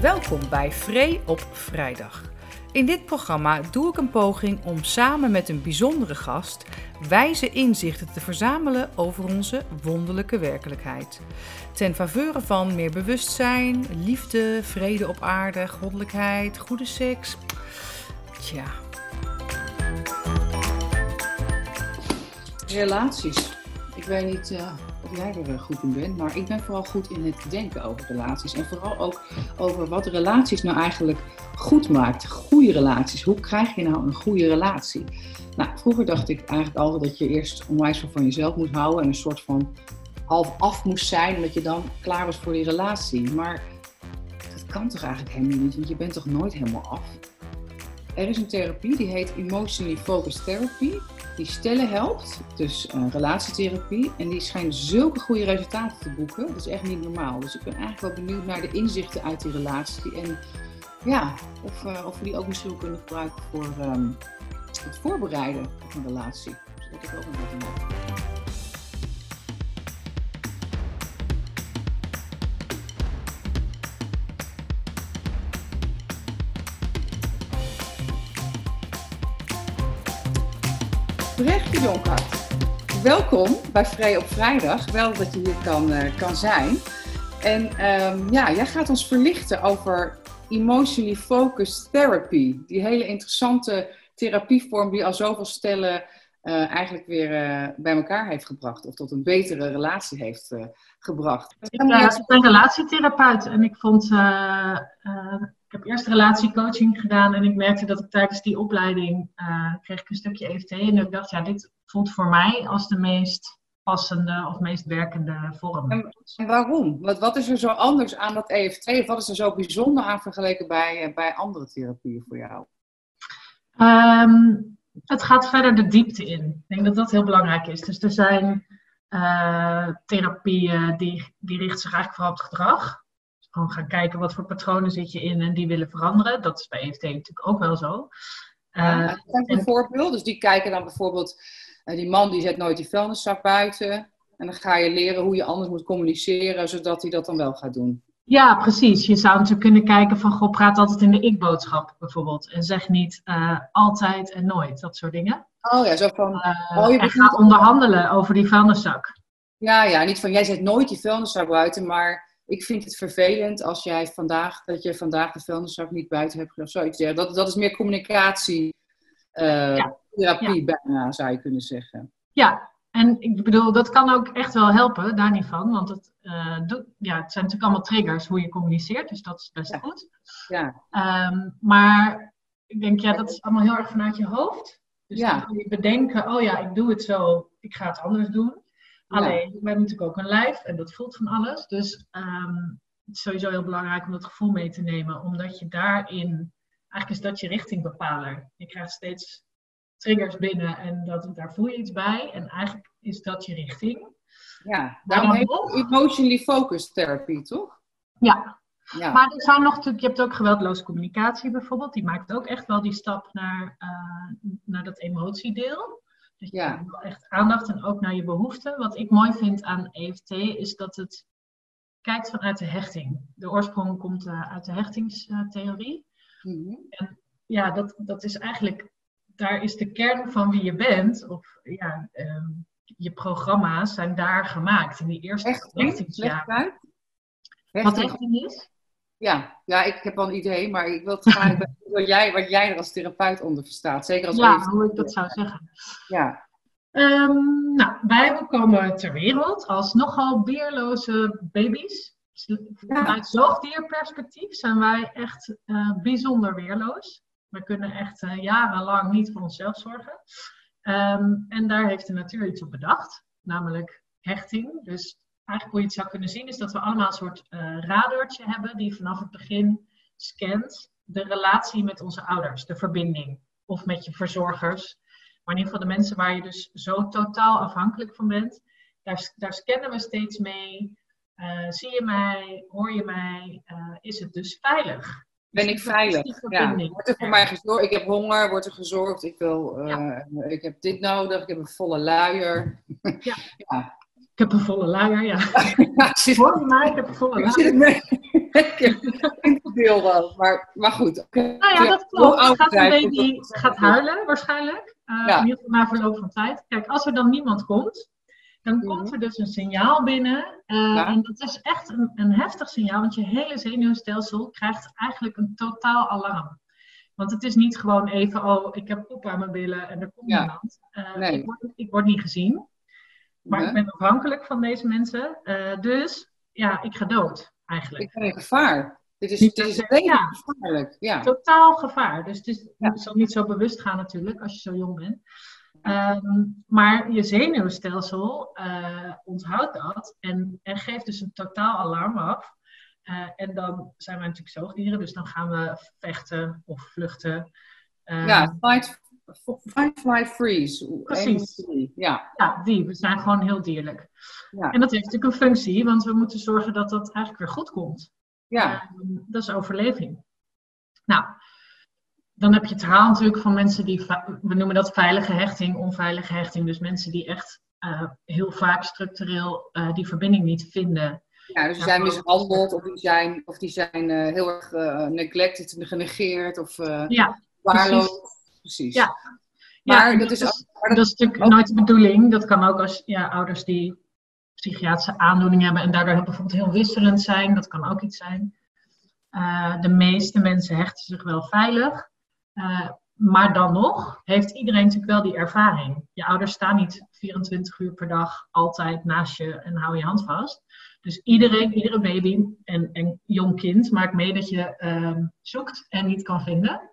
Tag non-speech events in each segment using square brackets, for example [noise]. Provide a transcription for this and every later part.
Welkom bij Vree op Vrijdag. In dit programma doe ik een poging om samen met een bijzondere gast wijze inzichten te verzamelen over onze wonderlijke werkelijkheid. Ten faveur van meer bewustzijn, liefde, vrede op aarde, goddelijkheid, goede seks. Tja. Relaties. Ik weet niet uh, of jij er eh, goed in bent, maar ik ben vooral goed in het denken over relaties. En vooral ook over wat relaties nou eigenlijk goed maakt. Goede relaties. Hoe krijg je nou een goede relatie? Nou, vroeger dacht ik eigenlijk altijd dat je eerst onwijs van jezelf moet houden en een soort van half af moest zijn, omdat je dan klaar was voor die relatie. Maar dat kan toch eigenlijk helemaal niet, want je bent toch nooit helemaal af? Er is een therapie die heet Emotionally Focused Therapy die stellen helpt, dus uh, relatietherapie. En die schijnt zulke goede resultaten te boeken. Dat is echt niet normaal. Dus ik ben eigenlijk wel benieuwd naar de inzichten uit die relatie. En ja, of, uh, of we die ook misschien kunnen gebruiken voor um, het voorbereiden op een relatie. Dus dat ik ook nog wat Brechtje Jonkhart, welkom bij Vrij op Vrijdag. Wel dat je hier kan, uh, kan zijn. En um, ja, jij gaat ons verlichten over emotionally focused therapy. Die hele interessante therapievorm die al zoveel stellen uh, eigenlijk weer uh, bij elkaar heeft gebracht. Of tot een betere relatie heeft gebracht. Ik ben relatietherapeut en ik vond ik heb eerst relatiecoaching gedaan en ik merkte dat ik tijdens die opleiding kreeg ik een stukje EFT. En ik dacht, ja, dit voelt voor mij als de meest passende of meest werkende vorm. En, waarom? Wat, wat is er zo anders aan dat EFT? Of wat is er zo bijzonder aan vergeleken bij, bij andere therapieën voor jou? Um, het gaat verder de diepte in. Ik denk dat dat heel belangrijk is. Dus er zijn uh, therapieën die, die richten zich eigenlijk vooral op het gedrag gewoon gaan kijken wat voor patronen zit je in en die willen veranderen. Dat is bij EFT natuurlijk ook wel zo. Uh, een voorbeeld. Dus die kijken dan bijvoorbeeld, uh, die man die zet nooit die vuilniszak buiten. En dan ga je leren hoe je anders moet communiceren, zodat hij dat dan wel gaat doen. Ja, precies. Je zou natuurlijk kunnen kijken van, goh, praat altijd in de ik-boodschap bijvoorbeeld. En zeg niet uh, altijd en nooit, dat soort dingen. Oh ja, zo van... oh, je en onderhandelen over die vuilniszak. Ja, ja, niet van, jij zet nooit die vuilniszak buiten, maar ik vind het vervelend als jij vandaag, dat je vandaag de vuilniszak niet buiten hebt of zoiets. Ja, dat, dat is meer communicatie, uh, ja. therapie ja. bijna, zou je kunnen zeggen. Ja, en ik bedoel, dat kan ook echt wel helpen, daar niet van. Want het, uh, doet, ja, het zijn natuurlijk allemaal triggers hoe je communiceert, dus dat is best ja. goed. Ja. Um, maar ik denk, ja, dat is allemaal heel erg vanuit je hoofd. Dus Ja. je bedenken, oh ja, ik doe het zo, ik ga het anders doen. Alleen, we hebben natuurlijk ook een lijf en dat voelt van alles. Dus um, het is sowieso heel belangrijk om dat gevoel mee te nemen. Omdat je daarin, eigenlijk is dat je richtingbepaler. Je krijgt steeds triggers binnen en dat, daar voel je iets bij. En eigenlijk is dat je richting. Ja, daarom heet het emotionally focused therapy, toch? Ja. Ja. Maar er zijn nog natuurlijk, je hebt ook geweldloze communicatie bijvoorbeeld. Die maakt ook echt wel die stap naar, uh, naar dat emotiedeel. Dus je Ja. echt aandacht en ook naar je behoeften. Wat ik mooi vind aan EFT is dat het kijkt vanuit de hechting. De oorsprong komt uh, uit de hechtingstheorie. Mhm. En ja, dat, dat is eigenlijk, daar is de kern van wie je bent, of ja, ehm, je programma's zijn daar gemaakt in die eerste Echt? Leg hechtingsjaren. het uit. Wat Hechting? hechting is? Ja. ja, ik heb wel een idee, maar ik wil het graag [laughs] wat jij, wat jij er als therapeut onder verstaat. Zeker als Ja, hoe ik dat zou zeggen. Ja, Ehm, nou, wij komen ter wereld als nogal beerloze baby's. Vanuit zoogdierperspectief zijn wij echt eh, bijzonder weerloos. We kunnen echt eh, jarenlang niet voor onszelf zorgen. Ehm, en daar heeft de natuur iets op bedacht, namelijk hechting. Dus eigenlijk hoe je het zou kunnen zien is dat we allemaal een soort eh, radartje hebben die vanaf het begin scant de relatie met onze ouders, de verbinding. Of met je verzorgers. Maar in ieder geval de mensen waar je dus zo totaal afhankelijk van bent, daar, daar scannen we steeds mee. Uh, zie je mij? Hoor je mij? Uh, is het dus veilig? Ben ik veilig? Ja. Wordt er voor mij gezorgd? Ik heb honger, wordt er gezorgd? Ik, wil, uh, ik heb dit nodig, ik heb een volle luier. Ja. [laughs] ja. Ik heb een volle luier, ja. [laughs] Hoor je mij? Ik heb een volle Ik luier. mee. [laughs] Ik heb deel. Maar, maar goed. Nou ja, dat klopt. Het gaat een baby gaat huilen waarschijnlijk. Uh, In ieder geval na verloop van tijd. Kijk, als er dan niemand komt, dan mhm. komt er dus een signaal binnen. Uh, En dat is echt een, een heftig signaal, want je hele zenuwstelsel krijgt eigenlijk een totaal alarm. Want het is niet gewoon even, oh, ik heb poep aan mijn billen en er komt ja. niemand. Uh, nee. ik, word, ik, word, niet gezien. Maar ik ben afhankelijk van deze mensen. Uh, dus ja, ik ga dood eigenlijk. Ik ben in gevaar. Dit is, dit is ja, gevaarlijk. Ja. Totaal gevaar. Dus het, is, het zal niet zo bewust gaan natuurlijk als je zo jong bent. Um, maar je zenuwstelsel uh, onthoudt dat en, en geeft dus een totaal alarm af. Uh, en dan zijn wij natuurlijk zoogdieren, dus dan gaan we vechten of vluchten. Uh, ja, fight, fight, flight, freeze. Precies. Ja. ja, die. We zijn gewoon heel dierlijk. Ja. En dat heeft natuurlijk een functie, want we moeten zorgen dat dat eigenlijk weer goed komt. Ja. Uh, dat is overleving. Nou, dan heb je het verhaal natuurlijk van mensen die, we noemen dat veilige hechting, onveilige hechting. Dus mensen die echt uh, heel vaak structureel uh, die verbinding niet vinden. Ja, dus die zijn mishandeld of die zijn, of die zijn uh, heel erg neglected, genegeerd of ja, waarloos. Precies. Ja. Maar, ja, dat, is, maar dat is natuurlijk ook... nooit de bedoeling. Dat kan ook als ja, ouders die psychiatrische aandoening hebben en daardoor bijvoorbeeld heel wisselend zijn. Dat kan ook iets zijn. de meeste mensen hechten zich wel veilig. Uh, maar dan nog heeft iedereen natuurlijk wel die ervaring. Je ouders staan niet 24 uur per dag altijd naast je en hou je hand vast. Dus iedereen, iedere baby en, en jong kind maakt mee dat je uh, zoekt en niet kan vinden.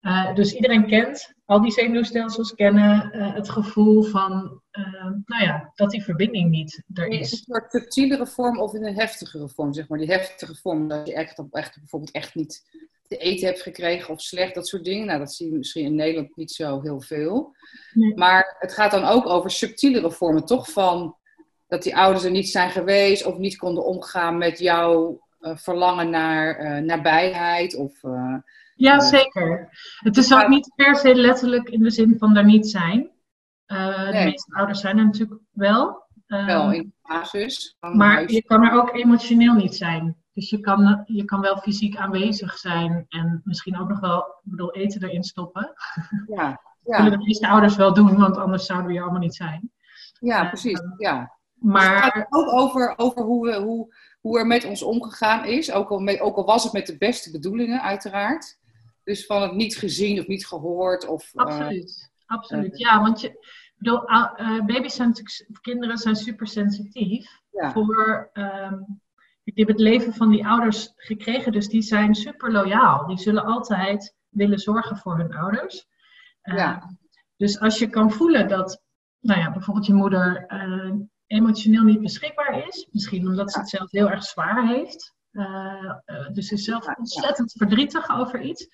Uh, dus iedereen kent, al die zenuwstelsels kennen uh, het gevoel van, uh, nou ja, dat die verbinding niet er is. In een soort subtielere vorm of in een heftigere vorm, zeg maar. Die heftige vorm, dat je echt, echt bijvoorbeeld echt niet te eten hebt gekregen of slecht, dat soort dingen. Nou, dat zie je misschien in Nederland niet zo heel veel. Maar het gaat dan ook over subtielere vormen, toch? Van dat die ouders er niet zijn geweest of niet konden omgaan met jouw uh, verlangen naar uh, nabijheid. Of, uh, ja, zeker. Het is ook niet per se letterlijk in de zin van er niet zijn. Nee. De meeste ouders zijn er natuurlijk wel. Wel in de basis. Maar je kan er ook emotioneel niet zijn. Dus je kan, je kan wel fysiek aanwezig zijn en misschien ook nog wel, ik bedoel, eten erin stoppen. Ja, ja. [laughs] Dat willen de meeste ouders wel doen, want anders zouden we hier allemaal niet zijn. Ja, precies. Uh, ja. Maar dus het gaat ook over, over hoe, we, hoe, hoe er met ons omgegaan is. Ook al, met, ook al was het met de beste bedoelingen, uiteraard. Dus van het niet gezien of niet gehoord. Of, eh, absoluut, uh, absoluut. ja, want je, bedoel, uh, baby's zijn kinderen zijn super sensitief ja. voor um, die hebben het leven van die ouders gekregen, dus die zijn super loyaal. Die zullen altijd willen zorgen voor hun ouders. Ja. Uh, dus als je kan voelen dat, nou ja, bijvoorbeeld je moeder uh, emotioneel niet beschikbaar is, misschien omdat ze het zelf heel erg zwaar heeft, uh, dus ze is zelf ontzettend verdrietig over iets,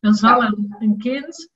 dan zal een, een kind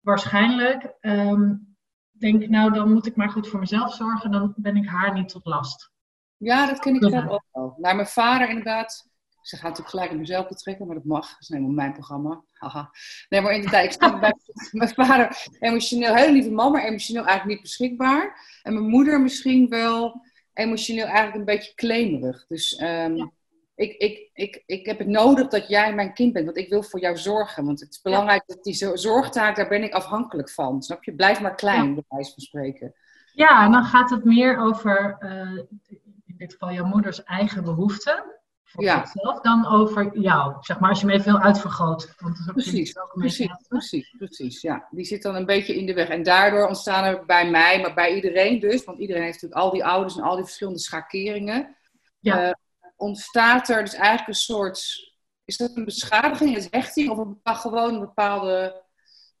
waarschijnlijk um, denken, nou dan moet ik maar goed voor mezelf zorgen, dan ben ik haar niet tot last. Ja, dat ken ik zelf ook wel. Naar mijn vader inderdaad. Ze gaat natuurlijk gelijk in mezelf betrekken, maar dat mag. Dat is helemaal mijn programma. Haha. Nee, maar inderdaad, ik sta bij [laughs] mijn vader emotioneel, hele lieve man, maar emotioneel eigenlijk niet beschikbaar. En mijn moeder misschien wel emotioneel eigenlijk een beetje klemerig. Dus um, ik, ik, ik, ik heb het nodig dat jij mijn kind bent, want ik wil voor jou zorgen. Want het is belangrijk dat die zorgtaak, daar ben ik afhankelijk van. Snap je? Blijf maar klein, bij wijze van spreken. Ja, en dan gaat het meer over uh, in dit geval jouw moeders eigen behoeften voor ja. zichzelf dan over jou. Zeg maar als je me even heel uitvergroot. Precies, precies, precies, precies. Ja, die zit dan een beetje in de weg. En daardoor ontstaan er bij mij, maar bij iedereen dus, want iedereen heeft natuurlijk al die ouders en al die verschillende schakeringen. Ja. Uh, ontstaat er dus eigenlijk een soort, is dat een beschadiging, een hechting of een, gewoon een bepaalde...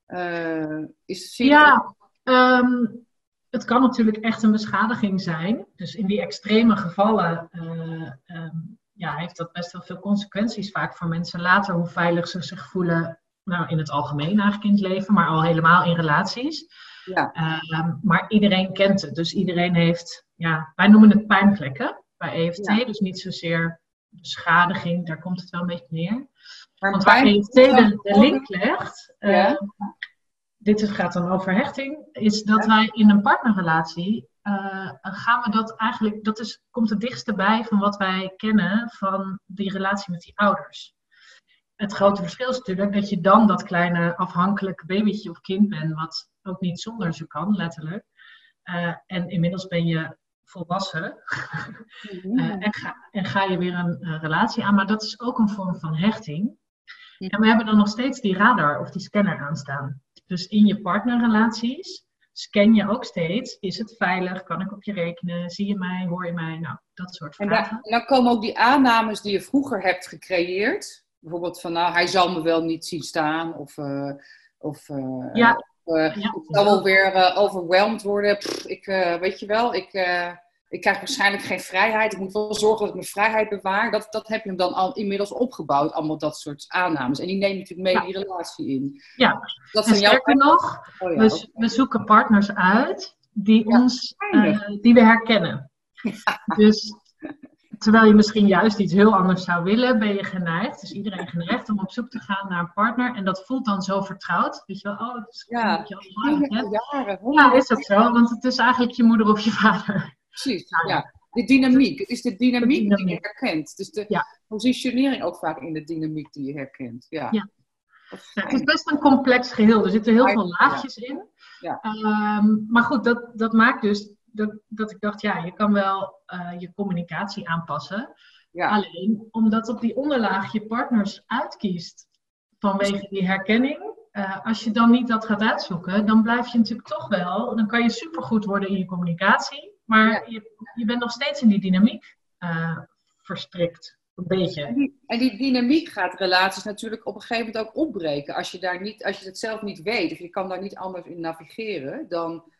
Uh, is het ja, um, het kan natuurlijk echt een beschadiging zijn. Dus in die extreme gevallen uh, um, ja, heeft dat best wel veel consequenties vaak voor mensen later, hoe veilig ze zich voelen. Nou, in het algemeen eigenlijk in het leven, maar al helemaal in relaties. Ja. Uh, maar iedereen kent het. Dus iedereen heeft, ja, wij noemen het pijnplekken bij EFT. Ja. Dus niet zozeer beschadiging, daar komt het wel een beetje neer. Maar Want waar EFT de, de link legt, ja. Dit gaat dan over hechting, is dat wij in een partnerrelatie uh, gaan we dat eigenlijk, dat is, komt het dichtste bij van wat wij kennen van die relatie met die ouders. het grote verschil is natuurlijk dat je dan dat kleine afhankelijke babytje of kind bent, wat ook niet zonder ze kan, letterlijk. Uh, en inmiddels ben je volwassen uh, [laughs] en, ga, en, ga, je weer een relatie aan, maar dat is ook een vorm van hechting. En we hebben dan nog steeds die radar of die scanner aanstaan. Dus in je partnerrelaties scan je ook steeds, is het veilig, kan ik op je rekenen, zie je mij, hoor je mij, nou, dat soort vragen. En, dan komen ook die aannames die je vroeger hebt gecreëerd, bijvoorbeeld van, nou, hij zal me wel niet zien staan, of, uh, of uh, ja. Uh, ja. ik zal wel weer overweldigd worden, Pff, ik, weet je wel, ik ik krijg waarschijnlijk geen vrijheid. Ik moet wel zorgen dat ik mijn vrijheid bewaar. Dat, dat heb je hem dan al inmiddels opgebouwd, allemaal dat soort aannames. En die neem je natuurlijk mee die relatie in. Ja, dat en sterker jouw... nog, oh, ja, we, okay. we, zoeken partners uit die, ja, ons, uh, die we herkennen. Dus terwijl je misschien juist iets heel anders zou willen, ben je geneigd, dus iedereen geneigd om op zoek te gaan naar een partner. En dat voelt dan zo vertrouwd. Weet je wel, oh, het is ja, je al jaren. Ja, is dat zo? Want het is eigenlijk je moeder of je vader. Precies, ja. De dynamiek. Het is de dynamiek, de dynamiek. die je herkent. Dus de ja. positionering ook vaak in de dynamiek die je herkent. Ja. ja. het is best een complex geheel. Er zitten heel veel laagjes in. Um, maar goed, dat, dat maakt dus dat, dat ik dacht, ja, je kan wel uh, je communicatie aanpassen. Alleen omdat op die onderlaag je partners uitkiest vanwege die herkenning. Uh, als je dan niet dat gaat uitzoeken, dan blijf je natuurlijk toch wel, dan kan je supergoed worden in je communicatie. Maar ja. je, je bent nog steeds in die dynamiek uh, verstrikt. Een beetje. En die, en die, dynamiek gaat relaties natuurlijk op een gegeven moment ook opbreken. Als je, daar niet, als je het zelf niet weet, of je kan daar niet anders in navigeren, dan,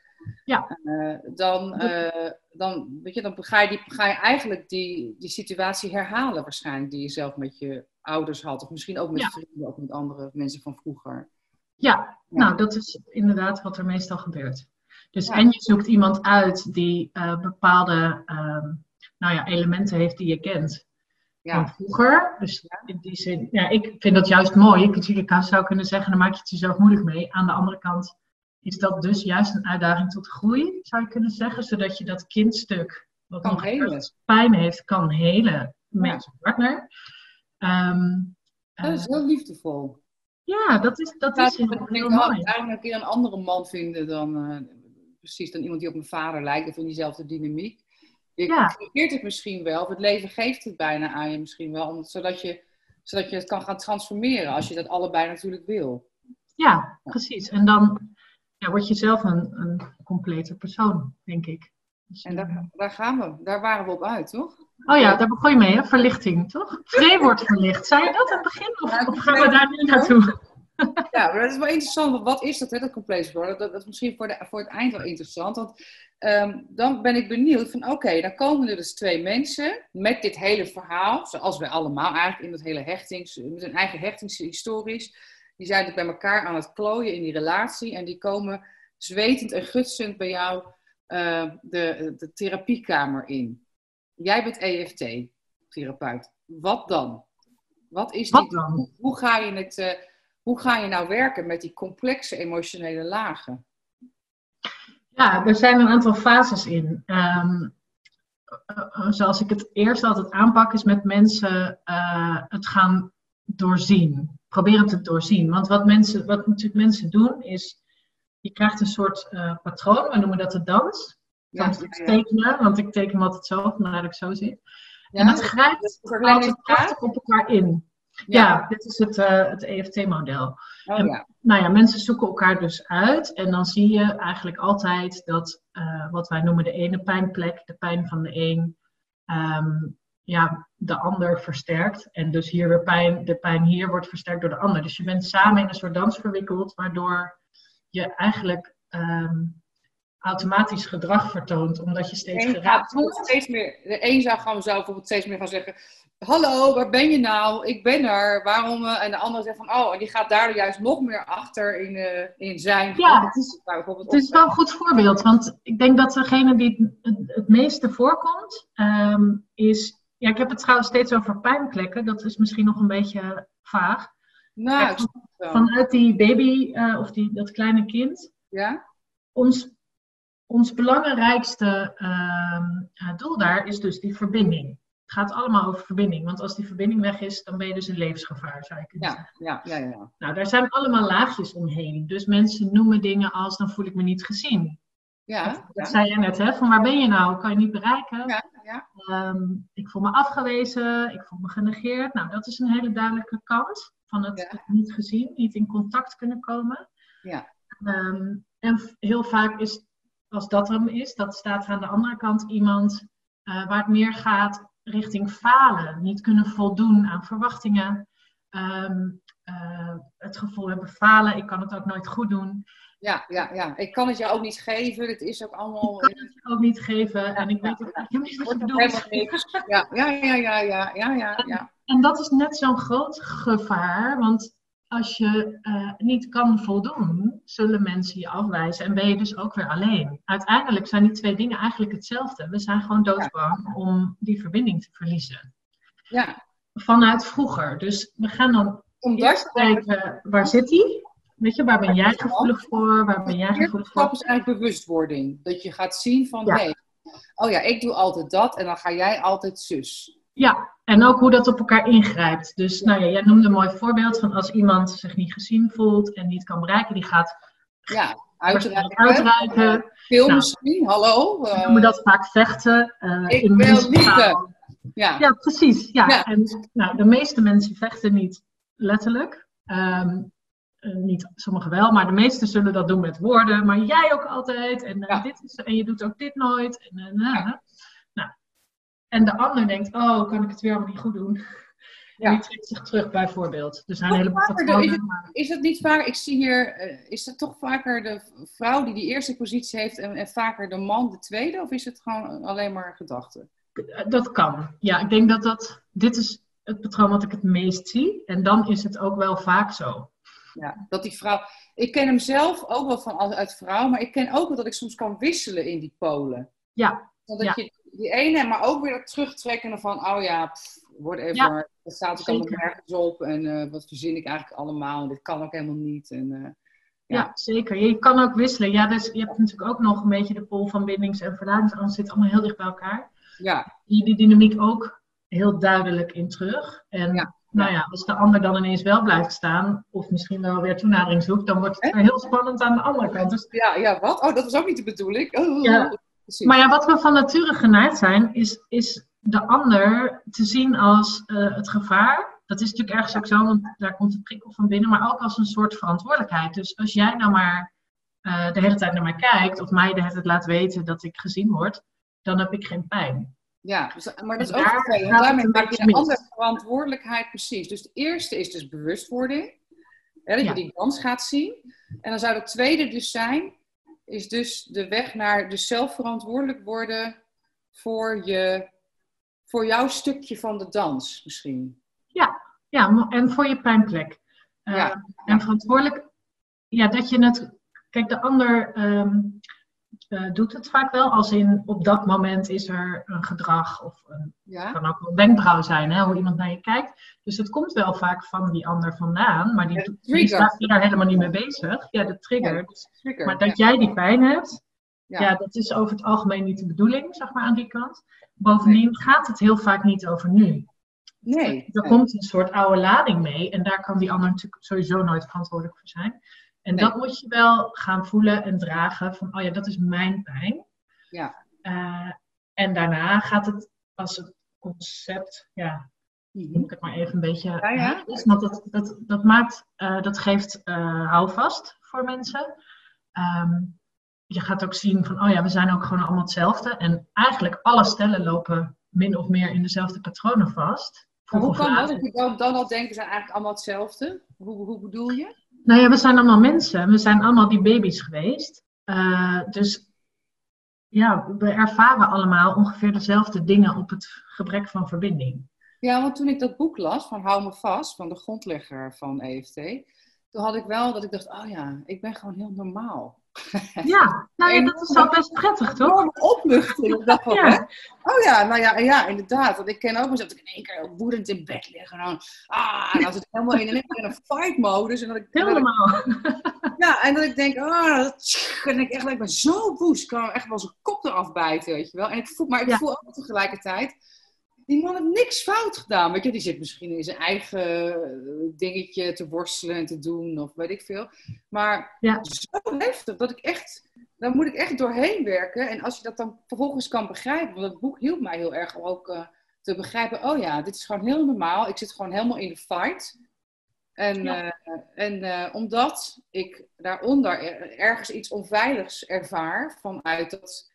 ja. uh, dan, uh, dan, weet je, dan ga, je die, ga je eigenlijk die, die situatie herhalen waarschijnlijk, die je zelf met je ouders had. Of misschien ook met ja. vrienden, ook met andere mensen van vroeger. Ja, ja, nou dat is inderdaad wat er meestal gebeurt. Dus ja. en je zoekt iemand uit die uh, bepaalde um, nou ja, elementen heeft die je kent ja. van vroeger. Dus in die zin, ja, ik vind dat juist mooi. Ik zou kunnen zeggen, dan maak je het jezelf moeilijk mee. Aan de andere kant is dat dus juist een uitdaging tot groei, zou je kunnen zeggen. Zodat je dat kindstuk, wat kan nog helen. pijn heeft, kan helen met je partner. Um, dat is heel liefdevol. Ja, dat is, dat is heel, heel mooi. Eigenlijk een andere man vinden dan, uh, precies dan iemand die op mijn vader lijkt of in diezelfde dynamiek. Je Ja. creëert het misschien wel, of het leven geeft het bijna aan je misschien wel, om, zodat, je, zodat je het kan gaan transformeren als je dat allebei natuurlijk wil. Ja, precies. En dan ja, word je zelf een, een complete persoon, denk ik. Dus, En daar, daar gaan we, daar waren we op uit, toch? Oh ja, daar begon je mee, hè? Verlichting, toch? Vree wordt verlicht. Zei je dat aan het begin? Of, of gaan we daar nu naartoe? Ja, maar dat is wel interessant. Wat is dat, hè, dat complex worden? Dat, dat is misschien voor, de, voor het eind wel interessant. Want um, dan ben ik benieuwd van, oké, okay, dan komen er dus twee mensen met dit hele verhaal, zoals wij allemaal eigenlijk in dat hele hechtings, met hun eigen hechtingshistories. Die zijn dus bij elkaar aan het klooien in die relatie en die komen zwetend en gutsend bij jou uh, de, de therapiekamer in. Jij bent EFT-therapeut. Wat dan? Wat is Wat die, dan? Hoe ga je het... Uh, hoe ga je nou werken met die complexe emotionele lagen? Ja, er zijn een aantal fases in. Um, zoals ik het eerst altijd aanpak, is met mensen uh, het gaan doorzien. Proberen te doorzien. Want wat, mensen, wat natuurlijk mensen doen, is je krijgt een soort uh, patroon, we noemen dat de dans. Ja, ja, ja. tekenen, want ik teken hem altijd zo, dat ik zo zit. Ja, en dat grijpt altijd prachtig op elkaar in. Ja, dit is het, uh, het EFT-model. Oh ja. Nou ja, mensen zoeken elkaar dus uit en dan zie je eigenlijk altijd dat uh, wat wij noemen de ene pijnplek, de pijn van de een, um, ja, de ander versterkt. En dus hier weer pijn, de pijn hier wordt versterkt door de ander. Dus je bent samen in een soort dans verwikkeld, waardoor je eigenlijk um, automatisch gedrag vertoont, omdat je steeds geraakt wordt. steeds meer, de een zou gewoon zo bijvoorbeeld steeds meer gaan zeggen: Hallo, waar ben je nou? Ik ben er. Waarom? eh?" En de ander zegt van: Oh, en die gaat daardoor juist nog meer achter in, uh, in zijn. Ja, is bijvoorbeeld Het is wel een goed voorbeeld, want ik denk dat degene die het, meeste voorkomt, um, is. Ja, ik heb het trouwens steeds over pijnplekken, dat is misschien nog een beetje vaag. Nou, Kijk. Vanuit die baby uh, of die, dat kleine kind, Ja? ons, ons belangrijkste uh, doel daar is dus die verbinding. Het gaat allemaal over verbinding. Want als die verbinding weg is, dan ben je dus in levensgevaar, zou je kunnen Ja, zeggen. ja, ja, ja. Nou, daar zijn allemaal laagjes omheen. Dus mensen noemen dingen als, dan voel ik me niet gezien. Ja, Dat ja, zei je net, hè? Van waar ben je nou? Kan je niet bereiken? ja, ja. Ehm, ik voel me afgewezen, ik voel me genegeerd. Nou, dat is een hele duidelijke kant van het, Ja. niet gezien, niet in contact kunnen komen. Ja. Ehm, en heel vaak is, als dat er is, dat staat er aan de andere kant iemand eh, waar het meer gaat richting falen, niet kunnen voldoen aan verwachtingen. Ehm, eh, het gevoel hebben falen, ik kan het ook nooit goed doen. Ja, ja, ja. Ik kan het je ook niet geven. Het is ook allemaal. Ik kan het je ook niet geven en ik ja, weet ook ja. niet wat je bedoelt. ja, ja, ja, ja, ja, ja, ja. En dat is net zo'n groot gevaar, want als je eh, niet kan voldoen, zullen mensen je afwijzen en ben je dus ook weer alleen. Uiteindelijk zijn die twee dingen eigenlijk hetzelfde. We zijn gewoon doodbang om die verbinding te verliezen. ja. Vanuit vroeger. Dus we gaan dan Omdat kijken, waar zit die? Weet je, waar ben jij gevoelig voor? Waar ben jij gevoelig stap voor? is eigenlijk bewustwording. Dat je gaat zien van, Ja. hé, oh ja, ik doe altijd dat en dan ga jij altijd zus. Ja, en ook hoe dat op elkaar ingrijpt. Dus nou ja, jij noemde een mooi voorbeeld van als iemand zich niet gezien voelt en niet kan bereiken, die gaat Ja, uitreiken. uitreiken. Nou. misschien, hallo. We eh, noemen dat vaak vechten. eh, ik in wil liefde. ja. Ja, precies. Ja. Ja. En nou, de meeste mensen vechten niet letterlijk. Ehm, eh, niet sommigen wel, maar de meesten zullen dat doen met woorden. Maar jij ook altijd. En, eh, Ja. dit is, en je doet ook dit nooit. En, eh, nou. En de ander denkt, oh, kan ik het weer allemaal niet goed doen? Ja. Die trekt zich terug bijvoorbeeld. Er zijn hele vaker, patronen, is het- maar- Is het niet vaak, ik zie hier, eh, is het toch vaker de vrouw die die eerste positie heeft en, en vaker de man de tweede? Of is het gewoon alleen maar gedachte? Dat kan. Ja, ik denk dat dat. Dit is het patroon wat ik het meest zie. En dan is het ook wel vaak zo. Ja, dat die vrouw. Ik ken hem zelf ook wel van uit vrouw, maar ik ken ook wel dat ik soms kan wisselen in die polen. Ja, dat Ja. je die ene, maar ook weer dat terugtrekken van, oh ja, pff. Ja, dat staat ook allemaal zeker. nergens op en eh, wat verzin ik eigenlijk allemaal en dit kan ook helemaal niet. En, eh, ja. Ja. zeker. Je kan ook wisselen. Ja, dus je hebt natuurlijk ook nog een beetje de pol van bindings- en verlatingsangst. zit allemaal heel dicht bij elkaar. ja, Die, die dynamiek ook heel duidelijk in terug. En Ja, nou ja, als de ander dan ineens wel blijft staan, of misschien wel weer toenadering zoekt, dan wordt het heel spannend aan de andere kant. Dus ja, ja, wat? Oh, dat was ook niet de bedoeling. Oh, Ja. Precies. Maar ja, wat we van nature geneigd zijn, is, is de ander te zien als eh, het gevaar. Dat is natuurlijk ergens ook zo, want daar komt de prikkel van binnen, maar ook als een soort verantwoordelijkheid. Dus als jij nou maar eh, de hele tijd naar mij kijkt, of mij de hele tijd laat weten dat ik gezien word, dan heb ik geen pijn. Ja, dus, maar dat is ook daar Daarmee maak je een andere verantwoordelijkheid precies. Dus de eerste is dus bewustwording. Hè, dat Ja. je die dans gaat zien. En dan zou de tweede dus zijn, is dus de weg naar dus zelf verantwoordelijk worden voor, je, voor jouw stukje van de dans misschien. Ja, mo- en voor je pijnplek. Eh, Ja, En verantwoordelijk, ja, dat je het. Kijk, de ander ehm, eh, doet het vaak wel, als in op dat moment is er een gedrag of een Ja, kan ook wel een wenkbrauw zijn, hè, hoe iemand naar je kijkt. Dus het komt wel vaak van die ander vandaan, maar die, Ja, die staat daar helemaal niet mee bezig. Ja, de trigger. Ja, Dus- trigger. maar dat jij die pijn hebt, Ja. dat is over het algemeen niet de bedoeling, zeg maar, aan die kant. Bovendien gaat het heel vaak niet over nu. Nee. Er nee. komt een soort oude lading mee en daar kan die ander natuurlijk sowieso nooit verantwoordelijk voor zijn. En Nee. dat moet je wel gaan voelen en dragen van, oh ja, dat is mijn pijn. Ja. Eh, en daarna gaat het als het concept, ja, Mhm. noem ik het maar even een beetje. Ja, ja. Dus, want dat, dat, dat maakt, eh, dat geeft eh, houvast voor mensen. Ehm, je gaat ook zien van, oh ja, we zijn ook gewoon allemaal hetzelfde. En eigenlijk alle stellen lopen min of meer in dezelfde patronen vast. Maar hoe kan dat? laat. Dat je dan, dan al denken, zijn eigenlijk allemaal hetzelfde? Hoe, hoe bedoel je? Nou ja, we zijn allemaal mensen. We zijn allemaal die baby's geweest. Eh, dus ja, we ervaren allemaal ongeveer dezelfde dingen op het gebrek van verbinding. Ja, want toen ik dat boek las van Hou me vast, van de grondlegger van EFT, toen had ik wel dat ik dacht, oh ja, ik ben gewoon heel normaal. [laughs] Ja, nou ja, dat is wel best prettig, toch? Enorme opluchting. Van, Ja. hè? Oh ja, nou ja, ja, inderdaad. Want ik ken ook mezelf dat ik in één keer woedend in bed lig. En dan, ah, en dan zit ik helemaal in, in een fight-modus. En dat ik, en dat ik- Helemaal. [laughs] ja, en dat ik denk, oh, dat, en ik echt, ik ben zo woest. Ik kan echt wel zijn kop eraf bijten, weet je wel. En ik voel, maar ik Ja. voel ook tegelijkertijd, die man heeft niks fout gedaan. Weet je, die zit misschien in zijn eigen eh, dingetje te worstelen en te doen, of weet ik veel. Maar Ja. zo heftig dat ik echt, daar moet ik echt doorheen werken. En als je dat dan vervolgens kan begrijpen, want dat boek hielp mij heel erg om ook eh, te begrijpen: oh ja, dit is gewoon heel normaal. Ik zit gewoon helemaal in de fight. En, Ja. eh, en omdat ik daaronder er- ergens iets onveiligs ervaar vanuit dat,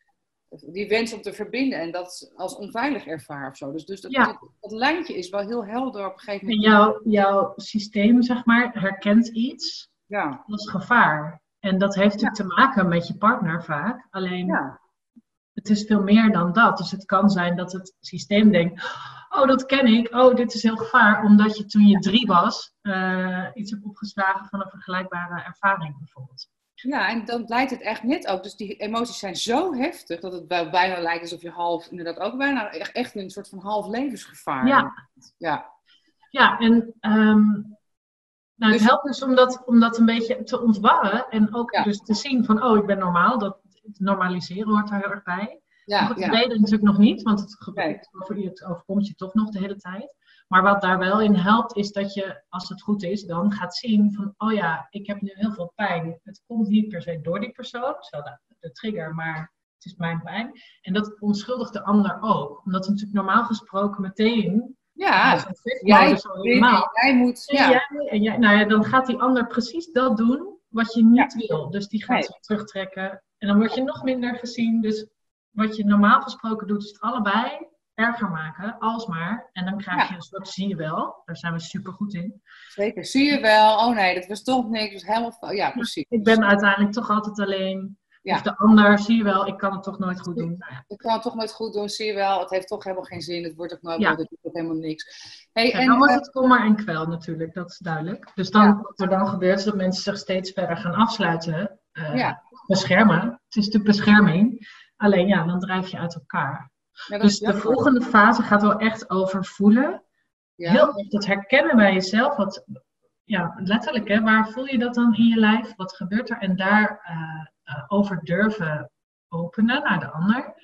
die wens om te verbinden en dat als onveilig ervaar of zo. Dus, dus dat, Ja. dat lijntje is wel heel helder op een gegeven En moment. jouw, jouw systeem, zeg maar, herkent iets Ja, als gevaar. En dat heeft natuurlijk te maken met je partner vaak. Alleen ja, het is veel meer dan dat. Dus het kan zijn dat het systeem denkt: Oh, dat ken ik. Oh, dit is heel gevaar. Omdat je toen je drie was eh, iets hebt opgeslagen van een vergelijkbare ervaring, bijvoorbeeld. Ja, en dan lijkt het echt net ook. Dus die emoties zijn zo heftig dat het bijna lijkt alsof je half, inderdaad ook bijna echt, in een soort van half levensgevaar. Ja. ja. Ja, en ehm, nou, het Dus- helpt dus om dat, om dat een beetje te ontwarren. En ook Ja. dus te zien van: Oh, ik ben normaal. Dat het normaliseren hoort er heel erg bij. Ja, goed, dat weet je natuurlijk nog niet, want het, gebeurt, Nee. over- het overkomt je toch nog de hele tijd. Maar wat daar wel in helpt, is dat je, als het goed is, dan gaat zien van, oh ja, ik heb nu heel veel pijn. Het komt niet per se door die persoon, zo de, de trigger, maar het is mijn pijn. En dat onschuldigt de ander ook. Omdat we natuurlijk normaal gesproken meteen, Ja, jij, helemaal. jij moet, En ja, jij, en jij, nou ja, dan gaat die ander precies dat doen wat je niet wil. Dus die gaat Nee. zich terugtrekken. En dan word je nog minder gezien. Dus wat je normaal gesproken doet, is het allebei erger maken. Alsmaar. En dan krijg Ja. je een soort zie je wel. Daar zijn we super goed in. zeker. Zie je wel, oh nee, dat was toch niks, was helemaal, ja, precies. Ik ben uiteindelijk toch altijd alleen. Ja. Of de ander, zie je wel, ik kan het toch nooit goed doen. Nou. Ik kan het toch nooit goed doen, zie je wel, het heeft toch helemaal geen zin, het wordt ook nooit, Ja. het doet helemaal niks. Hey, En en, dan wordt eh, het kommer en kwel natuurlijk, dat is duidelijk. Dus dan, Ja. wat er dan gebeurt, is dat mensen zich steeds verder gaan afsluiten. eh, Ja. Beschermen. Het is natuurlijk bescherming. Alleen ja, dan drijf je uit elkaar. Ja, Dus de volgende fase gaat wel echt over voelen. Ja. Heel erg dat herkennen bij jezelf. Wat, ja, letterlijk, hè, waar voel je dat dan in je lijf? Wat gebeurt er? En daar eh, over durven openen naar de ander.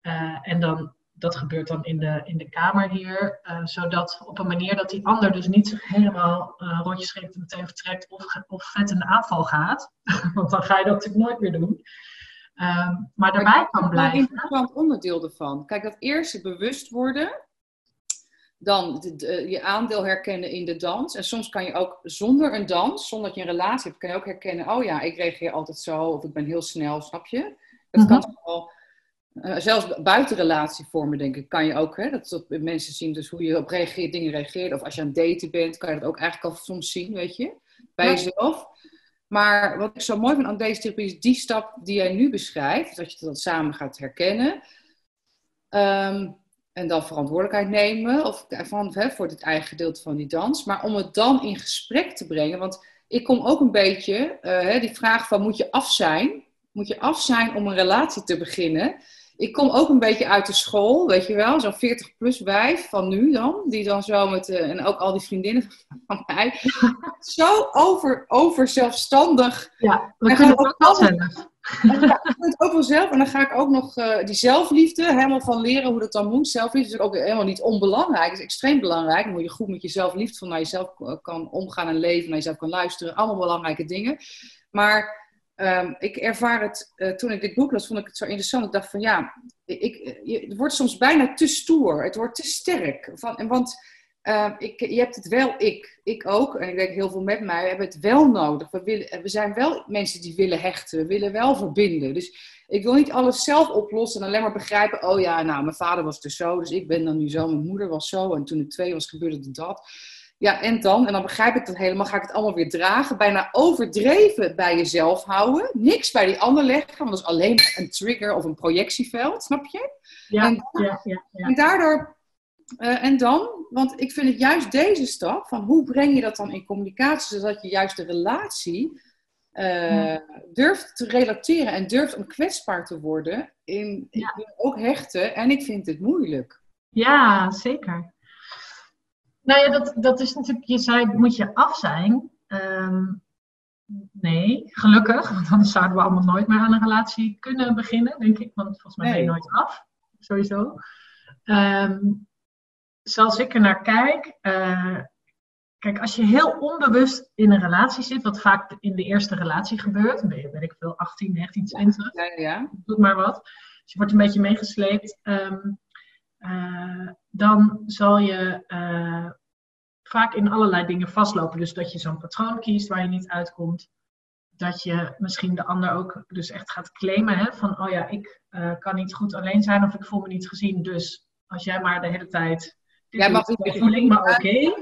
Eh, en dan, dat gebeurt dan in de, in de kamer hier. zodat op een manier dat die ander dus niet zich helemaal rondjes schrikt en meteen vertrekt. Of, of vet in de aanval gaat. [laughs] Want dan ga je dat natuurlijk nooit meer doen. Ehm, maar daarbij dat kan is wel een blijven. interessant onderdeel ervan. Kijk, dat eerste bewust worden. Dan de- de- je aandeel herkennen in de dans. En soms kan je ook zonder een dans, zonder dat je een relatie hebt, kan je ook herkennen: oh ja, ik reageer altijd zo, of ik ben heel snel, snap je? Dat Mhm. kan wel. eh, zelfs buiten relatievormen, denk ik, kan je ook. Hè, dat, dat mensen zien dus hoe je op reageert, dingen reageert. Of als je aan het daten bent, kan je dat ook eigenlijk al soms zien, weet je, bij Ja. jezelf. Maar wat ik zo mooi vind aan deze therapie is die stap die jij nu beschrijft, dat je dat samen gaat herkennen. Ehm, en dan verantwoordelijkheid nemen of, van, voor het eigen gedeelte van die dans. Maar om het dan in gesprek te brengen. Want ik kom ook een beetje, eh, die vraag van moet je af zijn? Moet je af zijn om een relatie te beginnen? Ik kom ook een beetje uit de school, weet je wel, zo'n 40-plus wijf van nu dan, die dan zo met, eh, en ook al die vriendinnen [laughs] van mij, zo over, over zelfstandig Ja, we En kunnen ook wel zelf. en ja, ik het ook wel zelf. En dan ga ik ook nog eh, die zelfliefde helemaal van leren hoe dat dan moet. Zelfliefde is ook helemaal niet onbelangrijk. Het is extreem belangrijk. Dan moet je goed met jezelf liefde van naar jezelf eh, kan omgaan en leven. Naar jezelf kan luisteren. Allemaal belangrijke dingen. Maar ehm, ik ervaar het, eh, toen ik dit boek las, vond ik het zo interessant. Ik dacht van ja, ik, het wordt soms bijna te stoer. Het wordt te sterk. Van, en want eh, ik, je hebt het wel, ik, ik ook, en ik denk heel veel met mij, hebben het wel nodig. We, willen, we zijn wel mensen die willen hechten, we willen wel verbinden. Dus ik wil niet alles zelf oplossen en alleen maar begrijpen, oh ja, nou, mijn vader was dus zo, dus ik ben dan nu zo, mijn moeder was zo, en toen ik twee was gebeurde dat. Ja, en dan? En dan begrijp ik dat helemaal, ga ik het allemaal weer dragen, bijna overdreven bij jezelf houden, niks bij die ander leggen, want dat is alleen een trigger of een projectieveld, snap je? Ja, En- ja, ja, ja. En daardoor, eh, en dan, want ik vind het juist deze stap, van hoe breng je dat dan in communicatie, zodat je juist de relatie eh, durft te relateren en durft om kwetsbaar te worden. In, Ja. Ik wil ook hechten en ik vind het moeilijk. Ja, zeker. Nou ja, dat, dat is natuurlijk, je zei, moet je af zijn? Ehm, nee, gelukkig, want anders zouden we allemaal nooit meer aan een relatie kunnen beginnen, denk ik. Want volgens mij ben je nooit af, sowieso. Ehm, zoals ik er naar kijk, uh, kijk, als je heel onbewust in een relatie zit, wat vaak in de eerste relatie gebeurt, dan ben je, weet ik veel, 18, 19, 20, ja, ja. doe maar wat. Dus je wordt een beetje meegesleept. Um, uh, dan zal je uh, vaak in allerlei dingen vastlopen. Dus dat je zo'n patroon kiest waar je niet uitkomt. Dat je misschien de ander ook dus echt gaat claimen. Hè? Van, oh ja, ik uh, kan niet goed alleen zijn of ik voel me niet gezien. Dus als jij maar de hele tijd ja, maar goed, voel ik me oké.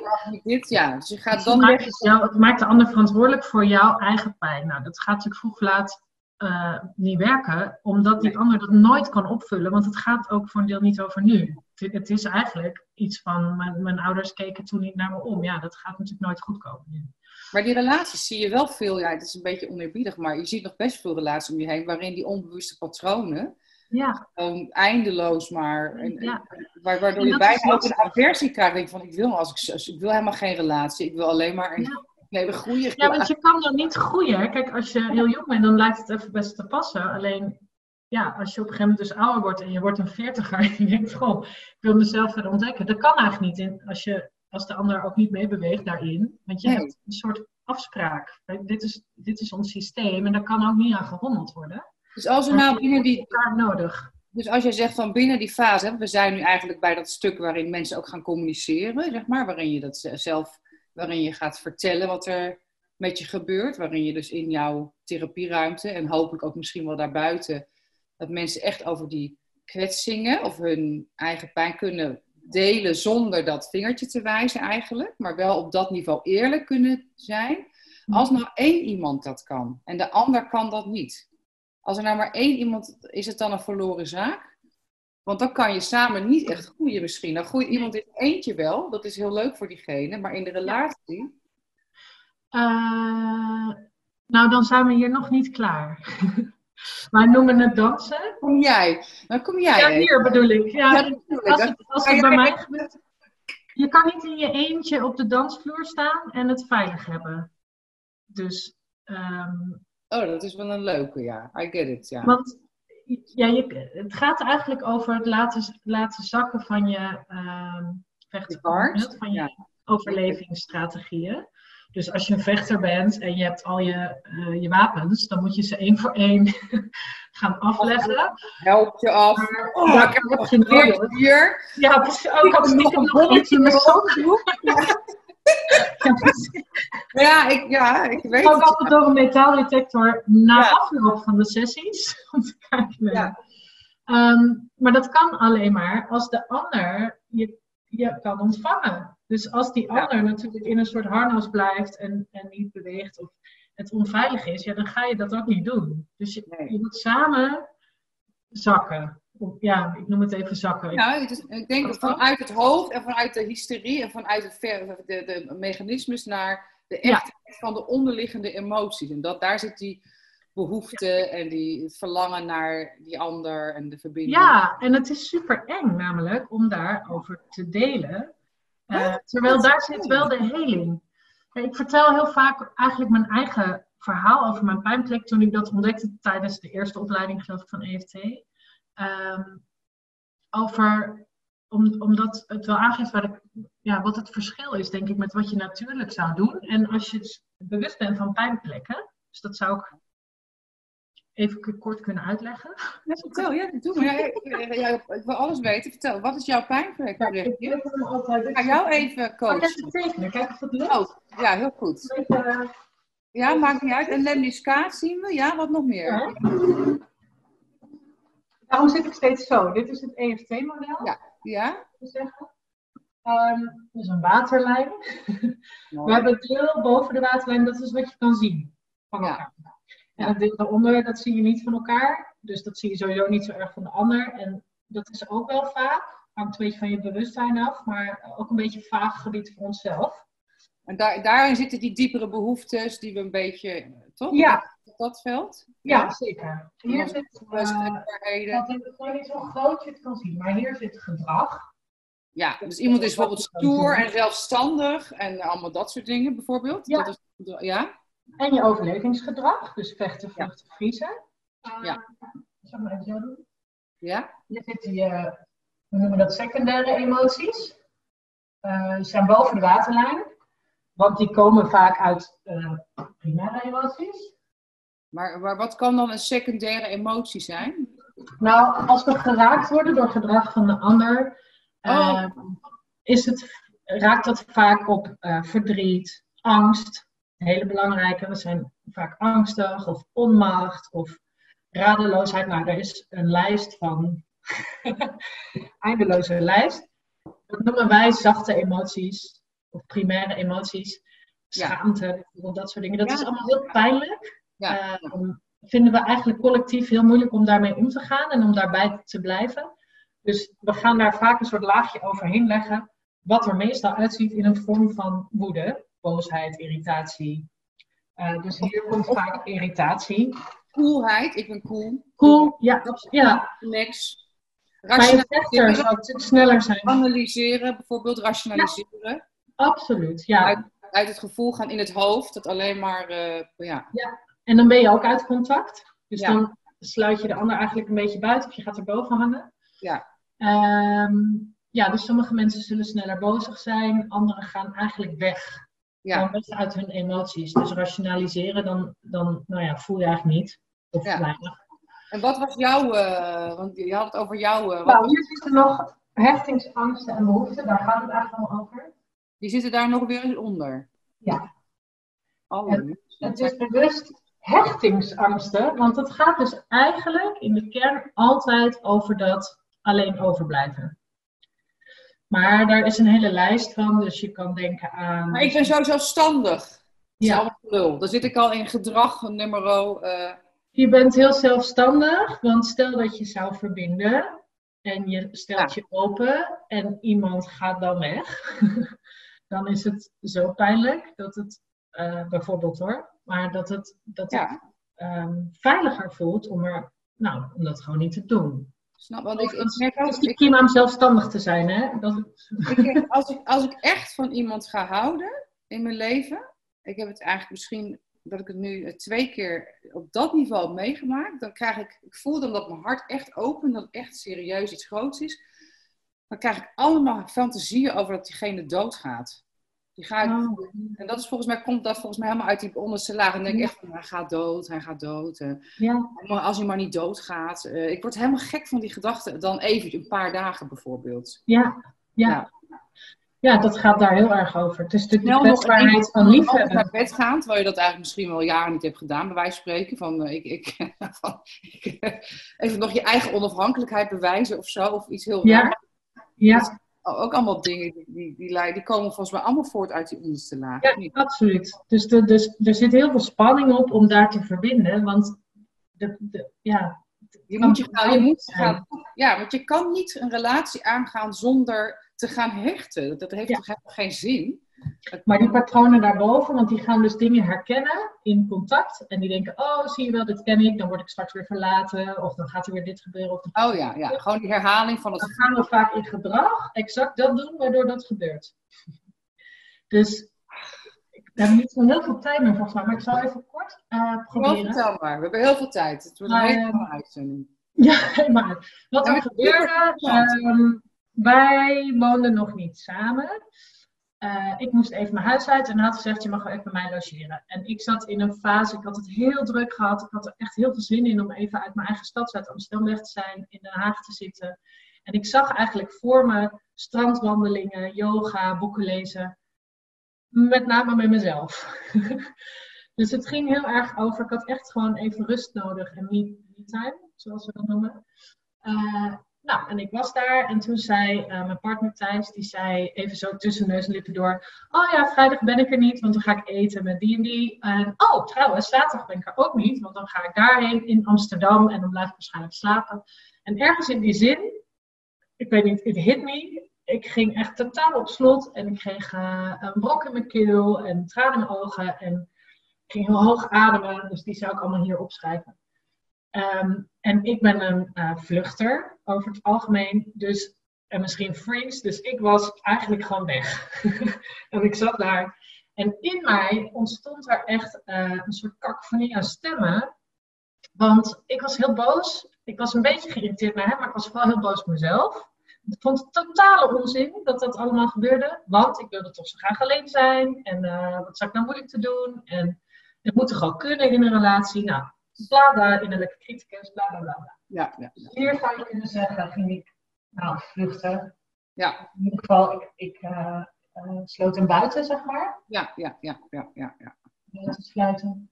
Dit, ja. Dus je gaat Dus dan het, maakt jou, het maakt de ander verantwoordelijk voor jouw eigen pijn. Nou, dat gaat natuurlijk vroeg of laat uh, niet werken, omdat die ander dat nooit kan opvullen. Want het gaat ook voor een deel niet over nu. Het, het is eigenlijk iets van, mijn, mijn, ouders keken toen niet naar me om. Ja, dat gaat natuurlijk nooit goed komen. Maar die relaties zie je wel veel, ja, het is een beetje oneerbiedig, maar je ziet nog best veel relaties om je heen waarin die onbewuste patronen ja. gewoon eindeloos maar, en, Ja. waardoor je bijna ook een aversie krijgt. Denk van, ik wil, als ik, zo- ik wil helemaal geen relatie, ik wil alleen maar een, Goede Ja, want je kan dan niet groeien. Kijk, als je heel jong bent, dan lijkt het even best te passen. Alleen, ja, als je op een gegeven moment dus ouder wordt en je wordt een veertiger en je denkt, goh, ik wil mezelf verder ontdekken. Dat kan eigenlijk niet in, als, je, als de ander ook niet meebeweegt daarin. Want je Nee. hebt een soort afspraak. Dit is, dit is ons systeem en daar kan ook niet aan gerommeld worden. Dus als Maar nou binnen die, elkaar nodig. Dus als jij zegt van binnen die fase, we zijn nu eigenlijk bij dat stuk waarin mensen ook gaan communiceren, zeg maar, waarin je dat zelf, waarin je gaat vertellen wat er met je gebeurt, waarin je dus in jouw therapieruimte en hopelijk ook misschien wel daarbuiten, dat mensen echt over die kwetsingen of hun eigen pijn kunnen delen zonder dat vingertje te wijzen eigenlijk, maar wel op dat niveau eerlijk kunnen zijn. Als nou één iemand dat kan en de ander kan dat niet. Als er nou maar één iemand, is het dan een verloren zaak? Want dan kan je samen niet echt groeien misschien. Dan groeit iemand in eentje wel, dat is heel leuk voor diegene, maar in de relatie... Eh, nou, dan zijn we hier nog niet klaar. [laughs] Wij noemen het dansen. Kom jij, dan kom jij. Ja, hier bedoel ik. Ja, als het, als het bij mij gebeurt. Je kan niet in je eentje op de dansvloer staan en het veilig hebben. Dus, ehm, Oh, dat is wel een leuke, ja. I get it, ja. want ja, je, het gaat eigenlijk over het laten, laten zakken van je ehm hart, van je ja. overlevingsstrategieën. Dus als je een vechter bent en je hebt al je, eh, je wapens, dan moet je ze één voor één [laughs] gaan afleggen. Help je af. Maar Oh, daar ik heb nodig. geleerd hier. Ja, precies. Oh, ik had een een bolletje in mijn sok. [laughs] Ja, ik, ja, ik weet Ook het. altijd door een metaaldetector na Ja. afloop van de sessies. [laughs] Om te kijken. Ja. Ehm, maar dat kan alleen maar als de ander je, je kan ontvangen. Dus als die Ja. ander natuurlijk in een soort harnas blijft en, en niet beweegt of het onveilig is, ja, dan ga je dat ook niet doen. Dus je, Nee. je moet samen zakken. Ja, ik noem het even zakken. Ja, het is, ik denk Wat dan? vanuit het hoofd en vanuit de hysterie en vanuit het ver, de, de mechanismes naar de Ja. echtheid van de onderliggende emoties. En dat, daar zit die behoefte en die verlangen naar die ander en de verbinding. Ja, en het is super eng namelijk om daarover te delen. Eh, terwijl daar zit wel de heling. Ik vertel heel vaak eigenlijk mijn eigen verhaal over mijn pijnplek toen ik dat ontdekte tijdens de eerste opleiding geloof ik van EFT. Ehm, over, om, omdat het wel aangeeft waar de, ja, wat het verschil is, denk ik, met wat je natuurlijk zou doen. En als je dus bewust bent van pijnplekken, dus dat zou ik even kort kunnen uitleggen. Ja, vertel, ja, doe maar. Ja, ik, ja, ik wil alles weten. Vertel, wat is jouw pijnplek? Ja, ik altijd. Ik ga jou even ik coachen. even tekenen? Kijk of het lukt. Oh, ja, heel goed. Beetje, eh, Ja, maakt niet uit. En lemniscaat zien we. Ja, wat nog meer? Daarom zit ik steeds zo. Dit is het EFT-model, Ja. Ja? zeggen. Ehm dus een waterlijn. [laughs] We hebben het deel boven de waterlijn, dat is wat je kan zien van Ja. elkaar. En het deel daaronder, dat zie je niet van elkaar. Dus dat zie je sowieso niet zo erg van de ander. En dat is ook wel vaak, hangt een beetje van je bewustzijn af, maar ook een beetje vaag gebied voor onszelf. En daar, daarin zitten die diepere behoeftes die we een beetje, toch? Ja. Dat, dat veld? Ja, zeker. Hier zit, eh, kwetsbaarheden. dat is gewoon niet zo groot je het kan zien, maar hier zit gedrag. Ja, dus iemand is bijvoorbeeld stoer en zelfstandig en allemaal dat soort dingen bijvoorbeeld. Ja. Dat is, ja? En je overlevingsgedrag, dus vechten, vluchten, vriezen. Ja. Zal ik maar even zo doen. Ja? Hier zitten je, we noemen dat secundaire emoties. uh, zijn boven de waterlijn. Want die komen vaak uit uh, primaire emoties. Maar, maar wat kan dan een secundaire emotie zijn? Nou, als we geraakt worden door gedrag van de ander, oh. is het, raakt dat vaak op verdriet, angst. Een hele belangrijke, we zijn vaak angstig of onmacht of radeloosheid. Nou, er is een lijst van, [laughs] eindeloze lijst. Dat noemen wij zachte emoties of primaire emoties. Schaamte, dat soort dingen. Dat is allemaal heel pijnlijk. Ja. Uh, vinden we eigenlijk collectief heel moeilijk om daarmee om te gaan en om daarbij te blijven. Dus we gaan daar vaak een soort laagje overheen leggen, wat er meestal uitziet in een vorm van woede, boosheid, irritatie. Uh, dus hier komt vaak irritatie. Coolheid, ik ben cool. Cool, ja. ja. Relax. Rationaliseren zou het sneller zijn. Analyseren, bijvoorbeeld rationaliseren. absoluut, ja. Uit, uit, het gevoel gaan in het hoofd, dat alleen maar, uh, ja. ja. En dan ben je ook uit contact. Dus dan sluit je de ander eigenlijk een beetje buiten of je gaat erboven hangen. Ja. Um, ja, dus sommige mensen zullen sneller bozig zijn, anderen gaan eigenlijk weg. Ja. Weg uit hun emoties. Dus rationaliseren, dan, dan nou ja, voel je eigenlijk niet. Of ja. weinig. En wat was jouw, uh, want je had het over jouw... Uh, nou, hier zitten nog hechtingsangsten en behoeften, daar gaat het eigenlijk al over. Die zitten daar nog weer onder? Ja. Oh, het, het is bewust hechtingsangsten, want het gaat dus eigenlijk in de kern altijd over dat alleen overblijven. Maar daar is een hele lijst van, dus je kan denken aan. Maar ik ben zo zelfstandig. Ja. Dan zit ik al in gedrag nummer. Uh... Je bent heel zelfstandig, want stel dat je zou verbinden en je stelt je open en iemand gaat dan weg, [laughs] dan is het zo pijnlijk dat het, uh, bijvoorbeeld hoor, maar dat het, dat het um, veiliger voelt om, er, nou, om dat gewoon niet te doen. Snap, want ik, ik merk ook... Het is prima om zelfstandig te zijn, hè? Dat ik, als, ik, als ik echt van iemand ga houden in mijn leven... Ik heb het eigenlijk misschien dat ik het nu twee keer op dat niveau heb meegemaakt. Dan krijg ik... Ik voel dan dat mijn hart echt open, dat het echt serieus iets groots is. Dan krijg ik allemaal fantasieën over dat diegene doodgaat. Die oh. En dat is volgens mij, komt dat volgens mij helemaal uit die onderste laag. En dan denk ik echt van, hij gaat dood, hij gaat dood. Ja. Als hij maar niet doodgaat. Uh, ik word helemaal gek van die gedachten. Dan even, een paar dagen bijvoorbeeld. Ja, ja. ja. dat gaat daar heel erg over. Het is natuurlijk de kwetsbaarheid van liefhebben. naar bed gaan, terwijl je dat eigenlijk misschien wel jaren niet hebt gedaan, bij wijze van spreken. Van, uh, ik, ik, [laughs] van, ik, even nog je eigen onafhankelijkheid bewijzen of zo. Of iets heel ja. Ja ook allemaal dingen die, die, die, die, komen volgens mij allemaal voort uit die onderste laag. Ja, absoluut. Dus, de, dus er zit heel veel spanning op om daar te verbinden. Want de, de, ja, je moet, je, gaan, je moet gaan, ja, want je kan niet een relatie aangaan zonder te gaan hechten. Dat heeft toch helemaal geen zin? Maar die patronen daarboven, want die gaan dus dingen herkennen in contact. En die denken, oh, zie je wel, dit ken ik. Dan word ik straks weer verlaten. Of dan gaat er weer dit gebeuren. Of oh ja, ja, gewoon die herhaling van het... Dan gaan we vaak in gedrag exact dat doen, waardoor dat gebeurt. Dus we hebben niet zo heel veel tijd meer volgens mij. Maar ik zal even kort uh, proberen. vertel maar, we hebben heel veel tijd. Het wordt een hele uitzending. [laughs] Ja, maar wat er gebeurde... Um, wij woonden nog niet samen. Uh, ik moest even mijn huis uit en had gezegd, je mag wel even bij mij logeren. En ik zat in een fase, ik had het heel druk gehad. Ik had er echt heel veel zin in om even uit mijn eigen stad, uit Amsterdam weg te zijn, in Den Haag te zitten. En ik zag eigenlijk voor me strandwandelingen, yoga, boeken lezen. Met name met mezelf. [laughs] dus het ging heel erg over, ik had echt gewoon even rust nodig en me time, zoals we dat noemen. Uh, nou, en ik was daar en toen zei uh, mijn partner Thijs, die zei even zo tussen neus en lippen door, oh ja, vrijdag ben ik er niet, want dan ga ik eten met die en die. En oh, trouwens, zaterdag ben ik er ook niet, want dan ga ik daarheen in Amsterdam en dan blijf ik waarschijnlijk slapen. En ergens in die zin, ik weet niet, it hit me, ik ging echt totaal op slot en ik kreeg uh, een brok in mijn keel en tranen in mijn ogen en ik ging heel hoog ademen, dus die zou ik allemaal hier opschrijven. Um, en ik ben een uh, vluchter over het algemeen, dus, en misschien freeze, dus ik was eigenlijk gewoon weg. [laughs] en ik zat daar. En in mij ontstond er echt uh, een soort kakofonie aan stemmen. Want ik was heel boos. Ik was een beetje geïrriteerd naar hem, maar ik was vooral heel boos op mezelf. ik vond het totale onzin dat dat allemaal gebeurde. Want ik wilde toch zo graag alleen zijn. En uh, wat zou ik nou moeilijk te doen? En het moet toch al kunnen in een relatie? Nou, bla bla, innerlijke criticus, bla bla bla. Ja, ja. Dus hier zou je kunnen zeggen, ging ik nou, vluchten. Ja. In ieder geval, ik, ik uh, uh, sloot hem buiten, zeg maar. Ja, ja, ja, ja, ja. ja. Te sluiten.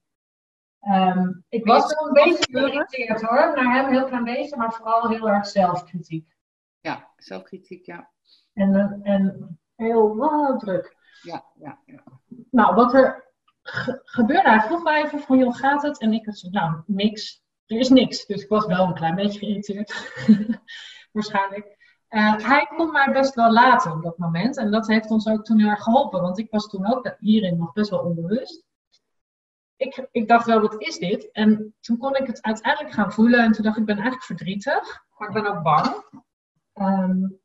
Um, ik was wel een beetje geïrriteerd hoor, naar hem heel klein beetje, maar vooral heel erg zelfkritiek. Ja, zelfkritiek, ja. En, uh, en heel druk. Ja, ja, ja. Nou, wat er ge gebeurde, hij vroeg mij even van, joh, gaat het? En ik had nou, niks. Er is niks. Dus ik was wel een klein beetje geïrriteerd. [laughs] Waarschijnlijk. Uh, hij kon mij best wel laten op dat moment. En dat heeft ons ook toen heel erg geholpen. Want ik was toen ook hierin nog best wel onbewust. Ik, ik dacht wel, wat is dit? En toen kon ik het uiteindelijk gaan voelen. En toen dacht ik, ik ben eigenlijk verdrietig. Maar ik ben ook bang. Um,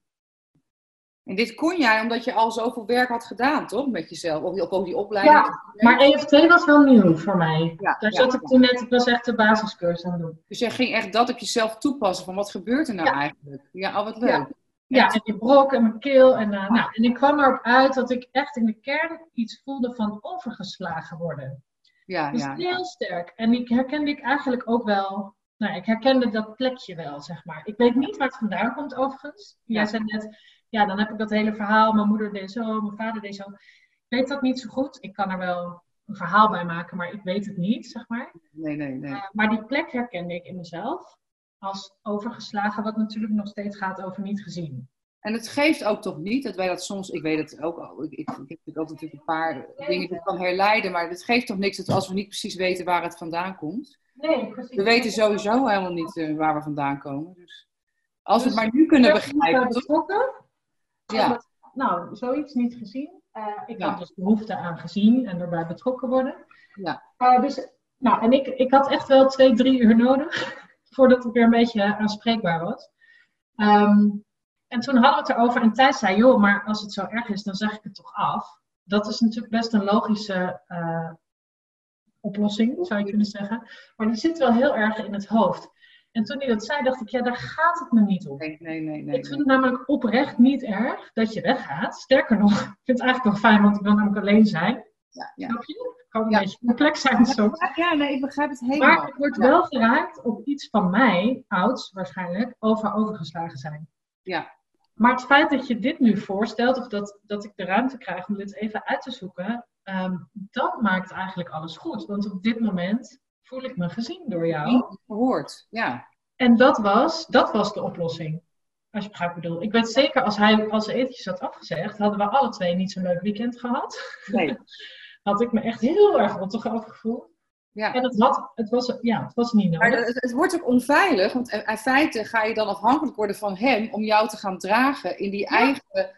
en dit kon jij omdat je al zoveel werk had gedaan, toch? Met jezelf. Of ook die opleiding. Ja, maar EFT was wel nieuw voor mij. Ja, Daar zat ja, ik toen net, ik was echt de basiscursus aan het doen. Dus jij ging echt dat op jezelf toepassen. Van wat gebeurt er nou eigenlijk? Ja, oh wat leuk. Ja. Ja, en die brok en mijn keel. En, uh, nou, en ik kwam erop uit dat ik echt in de kern iets voelde van overgeslagen worden. Ja, dus ja, heel ja. sterk. En die herkende ik eigenlijk ook wel. Nou, ik herkende dat plekje wel, zeg maar. Ik weet niet waar het vandaan komt, overigens. Jij zei net, ja, dan heb ik dat hele verhaal. Mijn moeder deed zo, mijn vader deed zo. Ik weet dat niet zo goed. Ik kan er wel een verhaal bij maken, maar ik weet het niet, zeg maar. Nee, nee, nee. Uh, maar die plek herkende ik in mezelf als overgeslagen, wat natuurlijk nog steeds gaat over niet gezien. En het geeft ook toch niet dat wij dat soms, ik weet het ook al, ik, ik, ik heb ook natuurlijk een paar dingen die ik kan herleiden, maar het geeft toch niks dat als we niet precies weten waar het vandaan komt. Nee, precies. We weten sowieso helemaal niet uh, waar we vandaan komen. Dus als dus we het maar nu kunnen begrijpen. Ja. Dat, nou, zoiets niet gezien. Uh, ik ja. had dus behoefte aan gezien en erbij betrokken worden. Ja. Uh, dus, nou, en ik, ik had echt wel twee, drie uur nodig [laughs] voordat ik weer een beetje aanspreekbaar was. Um, en toen hadden we het erover en Thijs zei, joh, maar als het zo erg is, dan zeg ik het toch af. Dat is natuurlijk best een logische uh, oplossing, zou je kunnen zeggen. Maar die zit wel heel erg in het hoofd. En toen hij dat zei, dacht ik, ja, daar gaat het me niet om. Nee, nee, nee. nee ik vind het namelijk oprecht niet erg dat je weggaat. Sterker nog, [laughs] ik vind het eigenlijk wel fijn, want ik wil namelijk alleen zijn. Ja, ja. Snap je? Het kan een ja. beetje complex zijn soms. Ja, nee, ik begrijp het helemaal. Maar ik word wel geraakt op iets van mij, ouds waarschijnlijk, over overgeslagen zijn. Ja. Maar het feit dat je dit nu voorstelt, of dat, dat ik de ruimte krijg om dit even uit te zoeken, um, dat maakt eigenlijk alles goed. Want op dit moment voel ik me gezien door jou. Gehoord, ja. En dat was, dat was de oplossing. Als je begrijpt wat ik bedoel. Ik weet zeker, als hij als eventjes had afgezegd, hadden we alle twee niet zo'n leuk weekend gehad. Nee. [laughs] had ik me echt heel erg rottig overgevoeld. Ja. En het, had, het, was, ja, het was niet nodig. Maar het, het, wordt ook onveilig, want in feite ga je dan afhankelijk worden van hem om jou te gaan dragen in die Ja. eigen,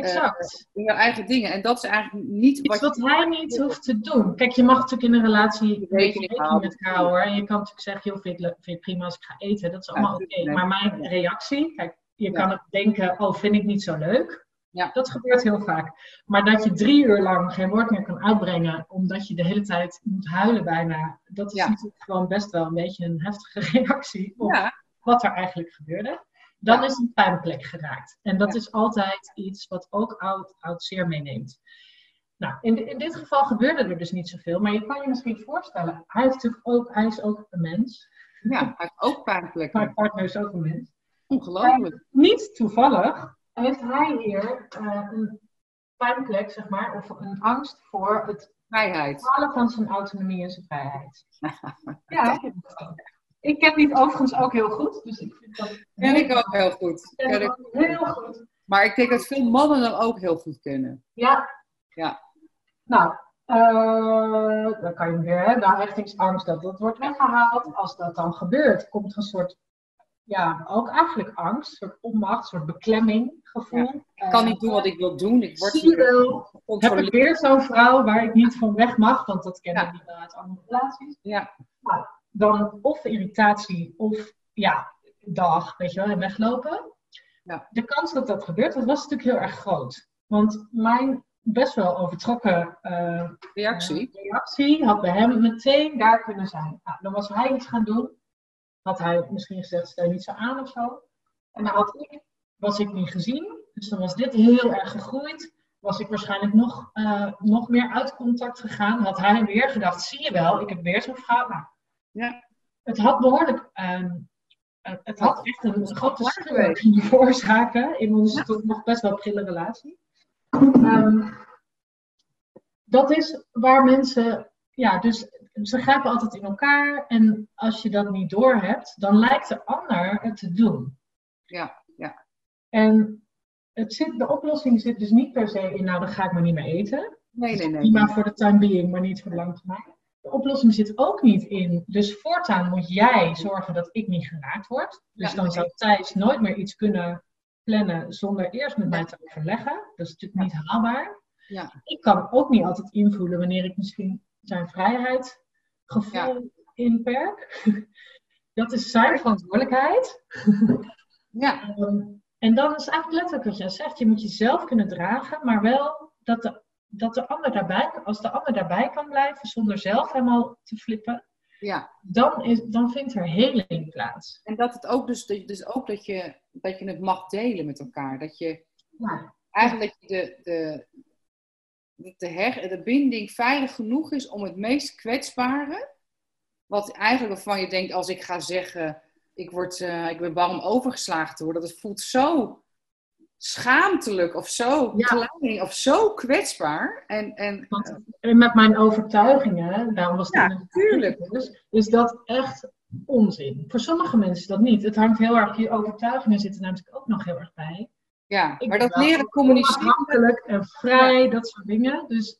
Exact. in jouw eigen dingen. En dat is eigenlijk niet Iets wat, wat hij niet hoeft te doen. Kijk, je mag natuurlijk in een relatie Rekening houden. met elkaar. En je kan natuurlijk zeggen, joh, vind je, het prima als ik ga eten? Dat is allemaal Ja, oké. Maar mijn reactie, kijk, je Ja. kan het denken, oh, vind ik niet zo leuk. Ja. Dat gebeurt heel vaak. Maar dat je drie uur lang geen woord meer kan uitbrengen, omdat je de hele tijd moet huilen bijna, dat is Ja. natuurlijk gewoon best wel een beetje een heftige [laughs] reactie op wat er eigenlijk gebeurde. Dan Ja. is een pijnplek geraakt. En dat Ja. is altijd iets wat ook oud, oud zeer meeneemt. Nou, in, in dit geval gebeurde er dus niet zoveel, maar je kan je misschien voorstellen, hij, heeft natuurlijk ook, hij is ook een mens, ja, hij heeft ook pijnplekken. mijn partner is ook een mens. Ongelooflijk. Niet toevallig heeft hij hier eh, een pijnplek, zeg maar, of een angst voor het Vrijheid. halen van zijn autonomie en zijn vrijheid. [laughs] Ja, ik ken die overigens ook heel goed, dus ik vind dat Ken ik ook heel goed. ken ik ook heel goed. Maar ik denk dat veel mannen hem ook heel goed kennen. Ja. Ja. Nou, eh, dan kan je weer, hè, nou, hechtingsangst, dat dat wordt weggehaald. Als dat dan gebeurt, komt er een soort, ja, ook eigenlijk angst, een soort onmacht, een soort beklemming gevoel. Ik kan niet doen wat ik wil doen. Ik word wel, heb ik weer zo'n vrouw waar ik niet van weg mag, want dat kennen Ja. die wel uit andere relaties. Ja, Dan of irritatie of, ja, dag, weet je wel, en weglopen. Ja. De kans dat dat gebeurt, dat was natuurlijk heel erg groot. Want mijn best wel overtrokken eh, reactie. eh, reactie had bij hem meteen daar kunnen zijn. Nou, dan was hij iets gaan doen. Had hij misschien gezegd, stel je niet zo aan of zo. En dan had ik was ik niet gezien. Dus dan was dit heel erg gegroeid. Was ik waarschijnlijk nog, uh, nog meer uit contact gegaan. Had hij weer gedacht, zie je wel, ik heb weer zo'n vrouw. Nou, Ja. het had behoorlijk, ehm, eh, het had echt een grote scheur [laughs] veroorzaken in onze toch nog best wel prille relatie. Ehm, dat is waar mensen, ja, dus ze grijpen altijd in elkaar en als je dat niet doorhebt, dan lijkt de ander het te doen. Ja, ja. En het zit, de oplossing zit dus niet per se in, nou dan ga ik maar niet meer eten. Nee, nee, nee. Prima voor de time being, maar niet voor de lange termijn. De oplossing zit ook niet in, dus voortaan moet jij zorgen dat ik niet geraakt word. Dus Ja, dan zou Thijs nooit meer iets kunnen plannen zonder eerst met mij te overleggen. Dat is natuurlijk niet haalbaar. Ja. Ik kan ook niet altijd invoelen wanneer ik misschien zijn vrijheidsgevoel inperk. [laughs] Dat is zijn verantwoordelijkheid. Ja, [laughs] Ehm, en dan is eigenlijk letterlijk wat jij zegt. Je moet jezelf kunnen dragen, maar wel dat de, dat de ander daarbij, als de ander daarbij kan blijven zonder zelf helemaal te flippen, ja. dan, is, dan vindt er heling plaats. En dat het ook dus, dus ook dat je, dat je het mag delen met elkaar. Dat je Ja, eigenlijk dat je de, de, de, her, de binding veilig genoeg is om het meest kwetsbare, wat eigenlijk waarvan je denkt als ik ga zeggen, ik, word, eh, ik ben bang om overgeslagen te worden, dat het voelt zo schaamtelijk of zo Ja. klein of zo kwetsbaar. En, en want en met mijn overtuigingen, daarom was Ja, dit een tuurlijk. dus, is dat echt onzin. Voor sommige mensen dat niet. Het hangt heel erg, je overtuigingen zitten natuurlijk ook nog heel erg bij. ja, Ik maar dat leren communiceren. Onafhankelijk en vrij, dat soort dingen. Dus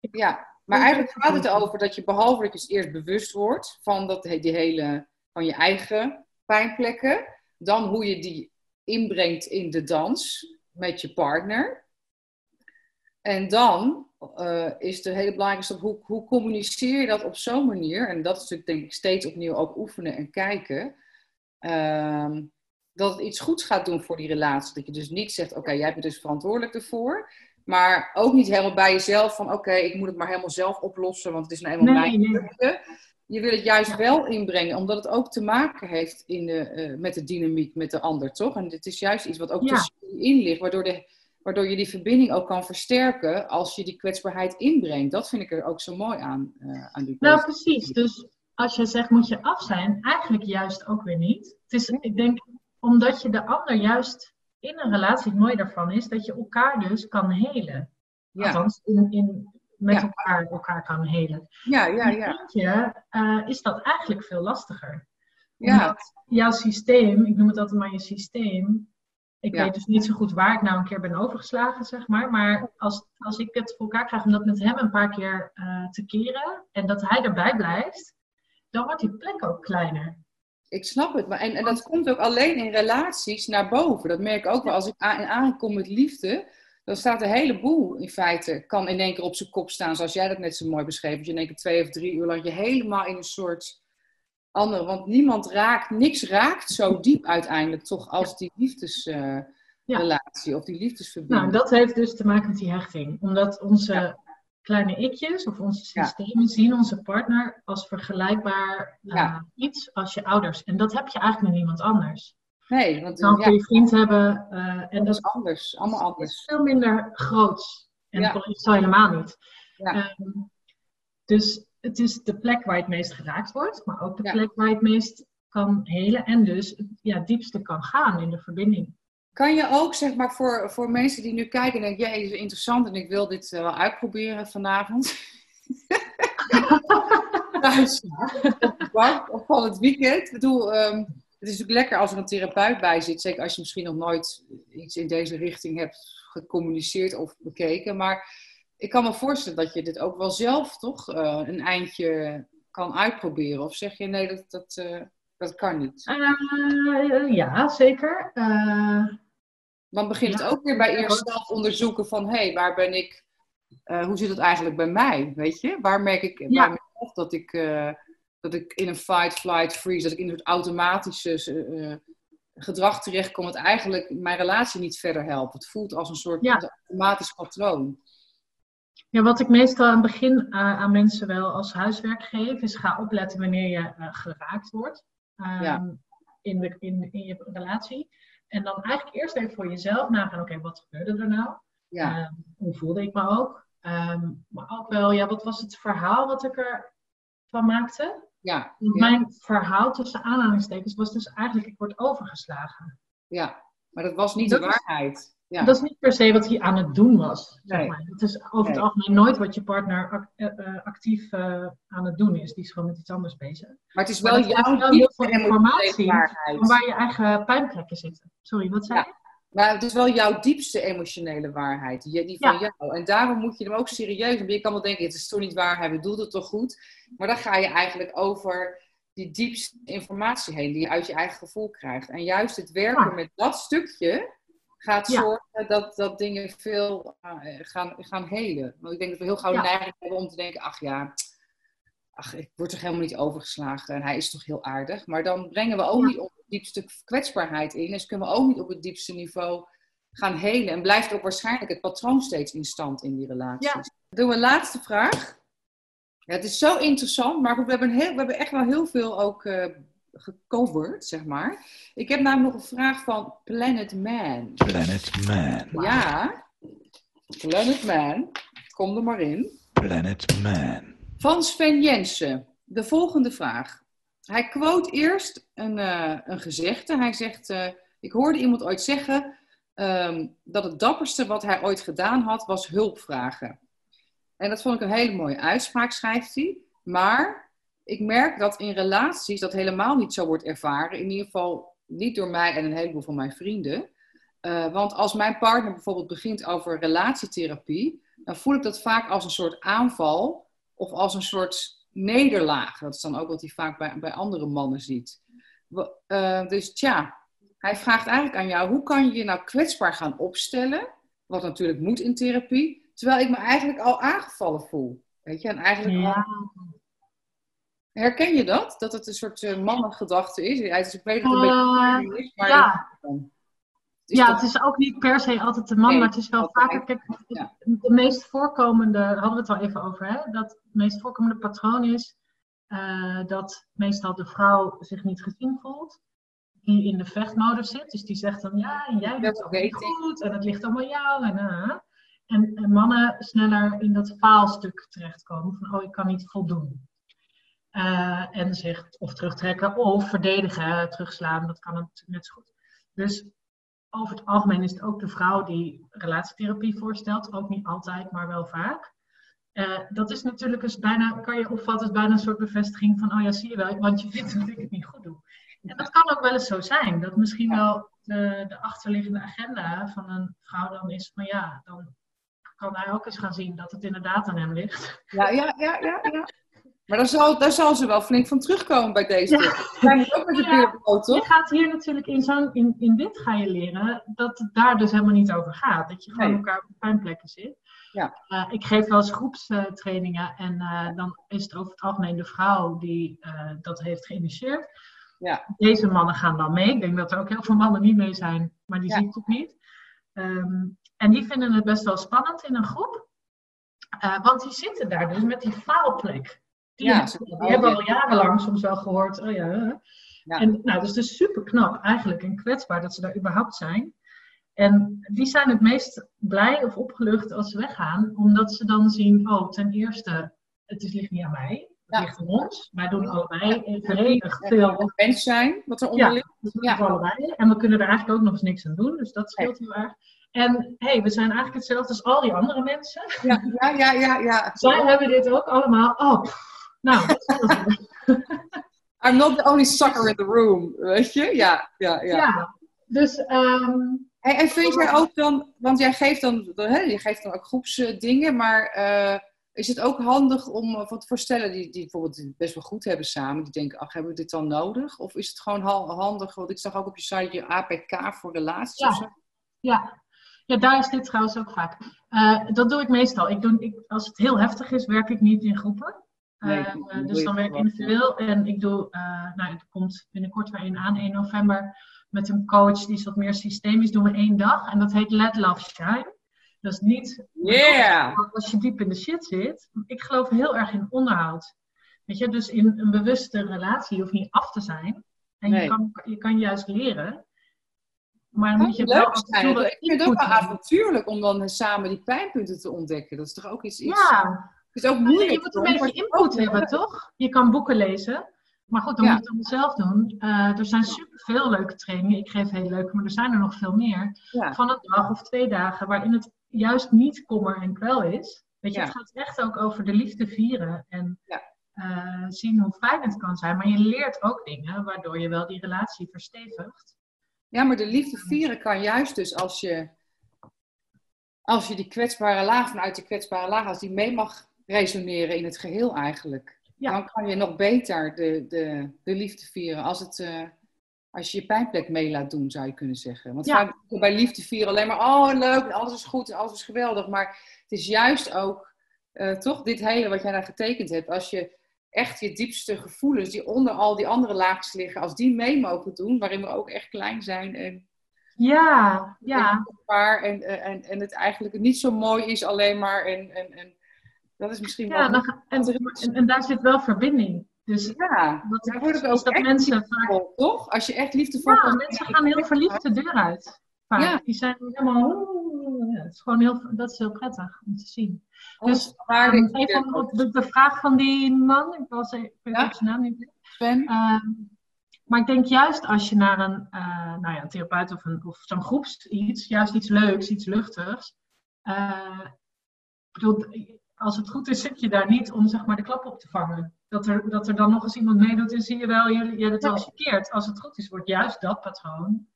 Ja, maar eigenlijk gaat het erover dat je behalve dat je het eerst bewust wordt van dat, die hele, van je eigen pijnplekken, dan hoe je die inbrengt in de dans met je partner. En dan eh, is de hele belangrijke stap, hoe, hoe communiceer je dat op zo'n manier? En dat is natuurlijk denk ik steeds opnieuw ook oefenen en kijken. ehm, dat het iets goeds gaat doen voor die relatie. Dat je dus niet zegt, oké, jij bent dus verantwoordelijk ervoor. Maar ook niet helemaal bij jezelf van, oké, ik moet het maar helemaal zelf oplossen, want het is nou eenmaal Nee, mijn nee. Je wil het juist wel inbrengen, omdat het ook te maken heeft in de, eh, met de dynamiek met de ander, toch? En het is juist iets wat ook Ja. tussen in ligt, waardoor, de, waardoor je die verbinding ook kan versterken als je die kwetsbaarheid inbrengt. Dat vind ik er ook zo mooi aan, eh, aan die Nou, precies. Dus als je zegt, moet je af zijn, eigenlijk juist ook weer niet. Het is, ik denk, omdat je de ander juist in een relatie, het mooie daarvan is, dat je elkaar dus kan helen. Ja, Althans, in, in, met Ja. elkaar elkaar kan helen. ja, ja. Ja. eentje eh, is dat eigenlijk veel lastiger. ja. Jouw systeem, ik noem het altijd maar je systeem. Ik Ja. weet dus niet zo goed waar ik nou een keer ben overgeslagen, zeg maar. Maar als, als ik het voor elkaar krijg om dat met hem een paar keer eh, te keren en dat hij erbij blijft, dan wordt die plek ook kleiner. Ik snap het. Maar, en, en dat komt ook alleen in relaties naar boven. Dat merk ik ook wel. Als ik aan, aankom met liefde, dan staat een heleboel in feite, kan in één keer op zijn kop staan. Zoals jij dat net zo mooi beschreef. Dat je in één keer twee of drie uur lang je helemaal in een soort andere. Want niemand raakt, niks raakt zo diep uiteindelijk toch als die liefdesrelatie of die liefdesverbinding. Nou, dat heeft dus te maken met die hechting. Omdat onze kleine ikjes of onze Ja. systemen zien onze partner als vergelijkbaar eh, Ja. iets als je ouders. En dat heb je eigenlijk met niemand anders. Nee, want Dan kun ja, je vriend hebben eh, en dat is anders. Allemaal is anders. veel minder groots. En Ja. dat is al helemaal niet. Ja. Ehm, dus het is de plek waar het meest geraakt wordt, maar ook de Ja. plek waar het meest kan helen en dus het ja, diepste kan gaan in de verbinding. Kan je ook, zeg maar, voor, voor mensen die nu kijken en denken, jij is interessant en ik wil dit eh, wel uitproberen vanavond. [laughs] Thuis, of van het weekend. Ik bedoel, ehm, het is natuurlijk lekker als er een therapeut bij zit. Zeker als je misschien nog nooit iets in deze richting hebt gecommuniceerd of bekeken. Maar ik kan me voorstellen dat je dit ook wel zelf toch eh, een eindje kan uitproberen. Of zeg je, nee, dat, dat, eh, dat kan niet. Eh, ja, zeker. Dan begint het ook weer bij eerst zelf onderzoeken van, hé, hey, waar ben ik, hoe zit het eigenlijk bij mij, weet je? Waar merk ik Ja. mezelf dat ik, eh, dat ik in een fight, flight, freeze, dat ik in een soort automatische eh, gedrag terechtkom, dat eigenlijk mijn relatie niet verder helpt. Het voelt als een soort Ja. automatisch patroon. ja, wat ik meestal aan het begin eh, aan mensen wel als huiswerk geef, is ga opletten wanneer je eh, geraakt wordt ehm, Ja. in, de, in, in je relatie. En dan eigenlijk eerst even voor jezelf nagaan, oké, wat gebeurde er nou? Ja. Ehm, hoe voelde ik me ook? Ehm, maar ook wel, ja, wat was het verhaal wat ik ervan maakte? Ja. Want. Mijn verhaal tussen aanhalingstekens was dus eigenlijk, ik word overgeslagen. ja. Maar dat was niet de Dat is- waarheid. Ja. Dat is niet per se wat hij aan het doen was. Zeg Nee. maar. Het is over het Nee. algemeen nooit wat je partner eh, eh, actief eh, aan het doen is. Die is gewoon met iets anders bezig. Maar het is wel dat jouw wel heel veel informatie. Van waar je eigen pijnplekken zitten. Sorry, wat zei Ja. je? Maar het is wel jouw diepste emotionele waarheid, die, van Ja. jou. En daarom moet je hem ook serieus nemen. Je kan wel denken, het is toch niet waar, hij bedoelt het toch goed. Maar dan ga je eigenlijk over die diepste informatie heen, die je uit je eigen gevoel krijgt. En juist het werken Ja. met dat stukje gaat Ja. zorgen dat, dat dingen veel eh, gaan, gaan helen. Want ik denk dat we heel gauw de neiging hebben om te denken, ach ja, ach, ik word toch helemaal niet overgeslagen en hij is toch heel aardig. Maar dan brengen we ook Ja. niet op het diepste kwetsbaarheid in. Dus kunnen we ook niet op het diepste niveau gaan helen. En blijft ook waarschijnlijk het patroon steeds in stand in die relaties. Ja. Doen we een laatste vraag. Ja, het is zo interessant, maar goed, we hebben, heel, we hebben echt wel heel veel ook eh, gecoverd, zeg maar. Ik heb namelijk nog een vraag van Planet Man. Planet Man. Ja, Planet Man. Kom er maar in. Planet Man. Van Sven Jensen. De volgende vraag. Hij quote eerst een, eh, een gezegde. Hij zegt: eh, Ik hoorde iemand ooit zeggen ehm, dat het dapperste wat hij ooit gedaan had, was hulp vragen. En dat vond ik een hele mooie uitspraak, schrijft hij. Maar ik merk dat in relaties dat helemaal niet zo wordt ervaren. In ieder geval niet door mij en een heleboel van mijn vrienden. Eh, want als mijn partner bijvoorbeeld begint over relatietherapie, dan voel ik dat vaak als een soort aanval of als een soort nederlaag. Dat is dan ook wat hij vaak bij, bij andere mannen ziet. Eh, dus tja, hij vraagt eigenlijk aan jou: hoe kan je je nou kwetsbaar gaan opstellen? Wat natuurlijk moet in therapie, terwijl ik me eigenlijk al aangevallen voel. Weet je, en eigenlijk Ja. herken je dat? Dat het een soort eh, mannengedachte is? Ja, het is- Ik weet dat het een Eh, beetje is, maar ja. Ja, het is ook niet per se altijd de man, Nee, maar het is wel altijd. vaker. Kijk, Ja. de meest voorkomende, daar hadden we het al even over, hè? dat het meest voorkomende patroon is eh, dat meestal de vrouw zich niet gezien voelt, die in de vechtmodus zit. Dus die zegt dan ja, en jij doet het goed en het ligt allemaal jou. En, eh. en, en mannen sneller in dat faalstuk terechtkomen van oh, ik kan niet voldoen. Eh, en zich of terugtrekken of verdedigen, terugslaan, dat kan natuurlijk net zo goed. Dus over het algemeen is het ook de vrouw die relatietherapie voorstelt. Ook niet altijd, maar wel vaak. Eh, dat is natuurlijk eens bijna, kan je opvatten als bijna een soort bevestiging van, oh ja, zie je wel, want je vindt dat ik het niet goed doe. En dat kan ook wel eens zo zijn. Dat misschien wel de, de achterliggende agenda van een vrouw dan is van, ja, dan kan hij ook eens gaan zien dat het inderdaad aan hem ligt. Ja, ja, ja, ja. ja. Maar daar zal, daar zal ze wel flink van terugkomen bij deze. Ja. ook met de brood, Je toch? gaat hier natuurlijk in, zo'n, in, in dit ga je leren dat het daar dus helemaal niet over gaat. Dat je gewoon Nee. elkaar op pijnplekken zit. Ja. Eh, ik geef wel eens groepstrainingen en eh, dan is het over het algemeen de vrouw die eh, dat heeft geïnitieerd. Ja. Deze mannen gaan dan mee. Ik denk dat er ook heel veel mannen niet mee zijn, maar die Ja. zie ik ook niet. Ehm, en die vinden het best wel spannend in een groep. Want die zitten daar dus met die faalplek. Die, Ja, die oh, hebben ja. al jarenlang soms wel gehoord, oh ja. Ja. En nou, dus het is super knap eigenlijk en kwetsbaar dat ze daar überhaupt zijn. En die zijn het meest blij of opgelucht als ze weggaan, omdat ze dan zien, oh, ten eerste, het is, ligt niet aan mij, het Ja. ligt aan ons. Wij doen Ja. allebei verenigd En veel. mens zijn, wat eronder Ja, ligt. dat doen Ja. we allebei. En we kunnen er eigenlijk ook nog eens niks aan doen, dus dat scheelt heel erg. En hey, we zijn eigenlijk hetzelfde als al die andere mensen. Ja, ja, ja, ja. ja. [laughs] Zij hebben dit ook allemaal. Oh, nou. [laughs] I'm not the only sucker in the room, weet je? Ja, ja, ja. ja. Dus ehm, En, en vind jij ook dan, want jij geeft dan, hè, je geeft dan ook groepsdingen, maar eh, is het ook handig om, eh, wat voor stellen die, die bijvoorbeeld best wel goed hebben samen, die denken, ach, hebben we dit dan nodig? Of is het gewoon ha- handig, want ik zag ook op je site je APK voor relaties Ja. of zo? Ja. ja, daar is dit trouwens ook vaak. Eh, dat doe ik meestal. Ik doe, ik, als het heel heftig is, werk ik niet in groepen. Nee, Eh, eh, doe dus je dan werk ik gewoon, individueel. En ik doe, eh, nou, er komt binnenkort weer een aan, 1 november, met een coach die is wat meer systemisch. Doen we één dag en dat heet Let Love Shine. Dat is niet Yeah! als je diep in de shit zit. Ik geloof heel erg in onderhoud. Weet je, dus in een bewuste relatie hoeft niet af te zijn. En Nee. je, kan, je kan juist leren Maar dan moet je leuk wel zijn. Ik vind het ook wel avontuurlijk om dan samen die pijnpunten te ontdekken. Dat is toch ook iets. iets Ja, Het is ook moeilijk. je moet een beetje input hebben, toch? Je kan boeken lezen. Maar goed, dan Ja. moet je het allemaal zelf doen. Eh, er zijn superveel leuke trainingen. Ik geef heel leuke, maar er zijn er nog veel meer. Ja. Van een dag of twee dagen, waarin het juist niet kommer en kwel is. Weet je, Ja. het gaat echt ook over de liefde vieren. En eh, zien hoe fijn het kan zijn. Maar je leert ook dingen waardoor je wel die relatie verstevigt. Ja, maar de liefde vieren kan juist dus als je, als je die kwetsbare laag, vanuit die kwetsbare laag, als die mee mag resoneren in het geheel eigenlijk. Ja. Dan kan je nog beter de, de, de liefde vieren als, het, eh, als je je pijnplek mee laat doen, zou je kunnen zeggen. Want Ja. vaak bij liefde vieren alleen maar, oh leuk, alles is goed alles is geweldig. Maar het is juist ook, eh, toch, dit hele wat jij daar getekend hebt, als je echt je diepste gevoelens, die onder al die andere laagjes liggen, als die mee mogen doen, waarin we ook echt klein zijn en Ja, ja. en en, en, en het eigenlijk niet zo mooi is alleen maar. En, en, en dat is misschien ja wel... dan en, en, en daar zit wel verbinding. Dus ja, dat daar het is ook dat mensen vaak toch? Als je echt liefdevol Ja, mensen gaan heel verliefd de deur uit. Vaak. Ja. Die zijn helemaal. ja, het is gewoon heel, dat is heel prettig om te zien. Dus, waarde Um, is even op de, de vraag van die man, ik, was, ik weet Ja. zijn naam niet. Sven? Ehm, maar ik denk juist als je naar een, eh, nou ja, een therapeut of, een, of zo'n groeps iets, juist iets leuks, iets luchtigs. eh, ik bedoel, als het goed is, zit je daar niet om zeg maar de klap op te vangen. Dat er, dat er dan nog eens iemand meedoet en zie je wel, je, je hebt het eens verkeerd. Als het goed is, wordt juist dat patroon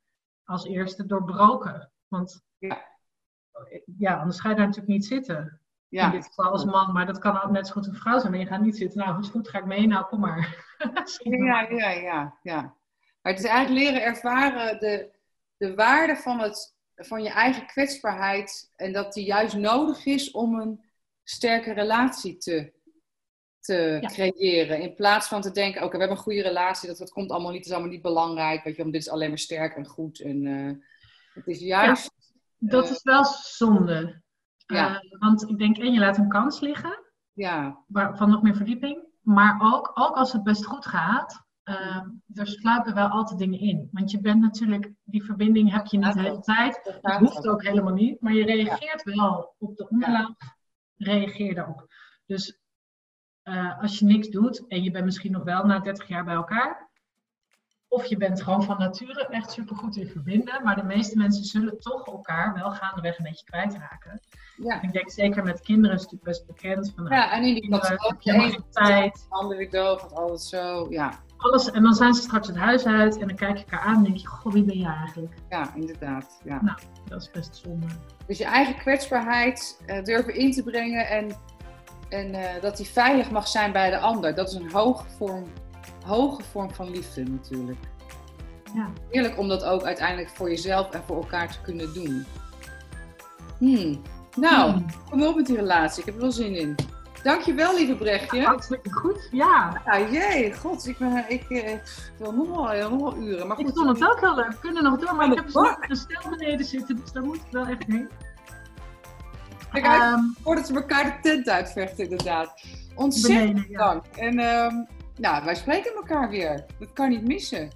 als eerste doorbroken. Want Ja. ja, anders ga je daar natuurlijk niet zitten. In Ja, dit geval als man, maar dat kan ook net zo goed een vrouw zijn. Maar je gaat niet zitten, nou is goed, ga ik mee, nou kom maar. [laughs] Ja, maar. ja, ja, ja. Maar het is eigenlijk leren ervaren de, de waarde van, het, van je eigen kwetsbaarheid. En dat die juist nodig is om een sterke relatie te, te Ja. creëren. In plaats van te denken, oké, we hebben een goede relatie. Dat, dat komt allemaal niet, is allemaal niet belangrijk. Weet je, want dit is alleen maar sterk en goed. En eh, het is juist... Dat Eh, is wel zonde. ja. Eh, want ik denk, één, je laat een kans liggen Ja, waar- van nog meer verdieping. Maar ook, ook als het best goed gaat, eh, er sluipen wel altijd dingen in. Want je bent natuurlijk, die verbinding heb je niet de hele tijd. dat hoeft ook. ook helemaal niet. Maar je reageert wel op de onderlaag. Reageer daarop. Dus eh, als je niks doet en je bent misschien nog wel na 30 jaar bij elkaar. Of je bent gewoon van nature echt supergoed in verbinden. Maar de meeste mensen zullen toch elkaar wel gaandeweg een beetje kwijtraken. Ja. Ik denk zeker met kinderen is het natuurlijk best bekend. Van, ja, en in die kinderen je geen tijd. de ander weer dood, gaat alles zo. Ja, Alles, en dan zijn ze straks het huis uit en dan kijk je elkaar aan en denk je, goh, wie ben jij eigenlijk? ja inderdaad. Ja. Nou, dat is best zonde. Dus je eigen kwetsbaarheid eh, durven in te brengen en, en eh, dat die veilig mag zijn bij de ander. Dat is een hoge vorm, hoge vorm van liefde natuurlijk. Ja. Heerlijk om dat ook uiteindelijk voor jezelf en voor elkaar te kunnen doen. Hmm. Nou, Hmm. kom op met die relatie. Ik heb er wel zin in. Dankjewel, lieve Brechtje. Hartstikke goed, ja. Ja, jee, god, ik, ben, ik, eh, ik wil nog wel, eh, nog wel uren. Maar Ik goed, vond het ook heel leuk. We kunnen nog door, maar ik heb een stel beneden zitten, dus daar moet ik wel echt heen. kijk uit Ehm, voordat ze elkaar de tent uitvechten, inderdaad. Ontzettend beneden, ja. dank. En ehm, nou, wij spreken elkaar weer. Dat kan niet missen.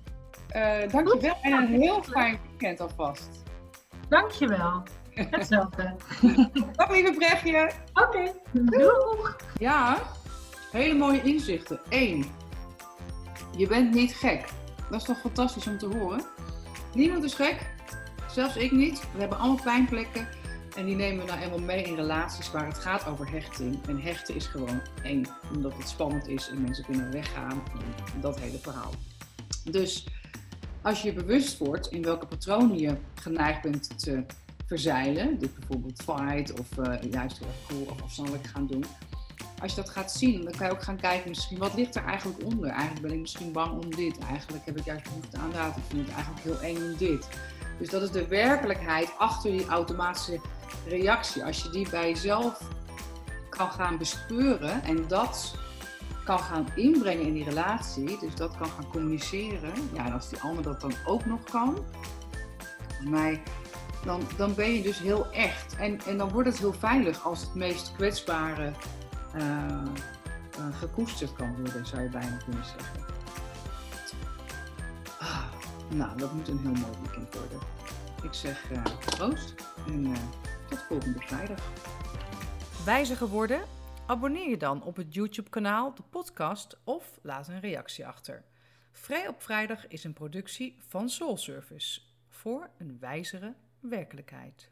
Eh dankjewel en een heel fijn weekend alvast. Dankjewel. Hetzelfde. [laughs] Dag lieve Brechtje. Oké, doeg. Ja, hele mooie inzichten. Eén, je bent niet gek. Dat is toch fantastisch om te horen? Niemand is gek, zelfs ik niet. We hebben allemaal pijnplekken en die nemen we nou eenmaal mee in relaties waar het gaat over hechting. En hechten is gewoon eng, omdat het spannend is en mensen kunnen weggaan en dat hele verhaal. Dus als je je bewust wordt in welke patronen je geneigd bent te verzeilen, dus bijvoorbeeld fight of eh, juist heel cool of afstandelijk gaan doen, als je dat gaat zien, dan kan je ook gaan kijken misschien wat ligt er eigenlijk onder. Eigenlijk ben ik misschien bang om dit. Eigenlijk heb ik juist behoefte aan dat. Ik vind het eigenlijk heel eng om dit. Dus dat is de werkelijkheid achter die automatische reactie. Als je die bij jezelf kan gaan bespeuren en dat kan gaan inbrengen in die relatie, dus dat kan gaan communiceren. Ja, en als die ander dat dan ook nog kan, volgens mij, dan, dan ben je dus heel echt. En, en dan wordt het heel veilig als het meest kwetsbare eh, eh, gekoesterd kan worden, zou je bijna kunnen zeggen. Ah, nou, dat moet een heel mooi weekend worden. Ik zeg uh, proost en tot volgende vrijdag. Wijzer geworden? Abonneer je dan op het YouTube-kanaal, de podcast of laat een reactie achter. Vrij op Vrijdag is een productie van Soul Service voor een wijzere werkelijkheid.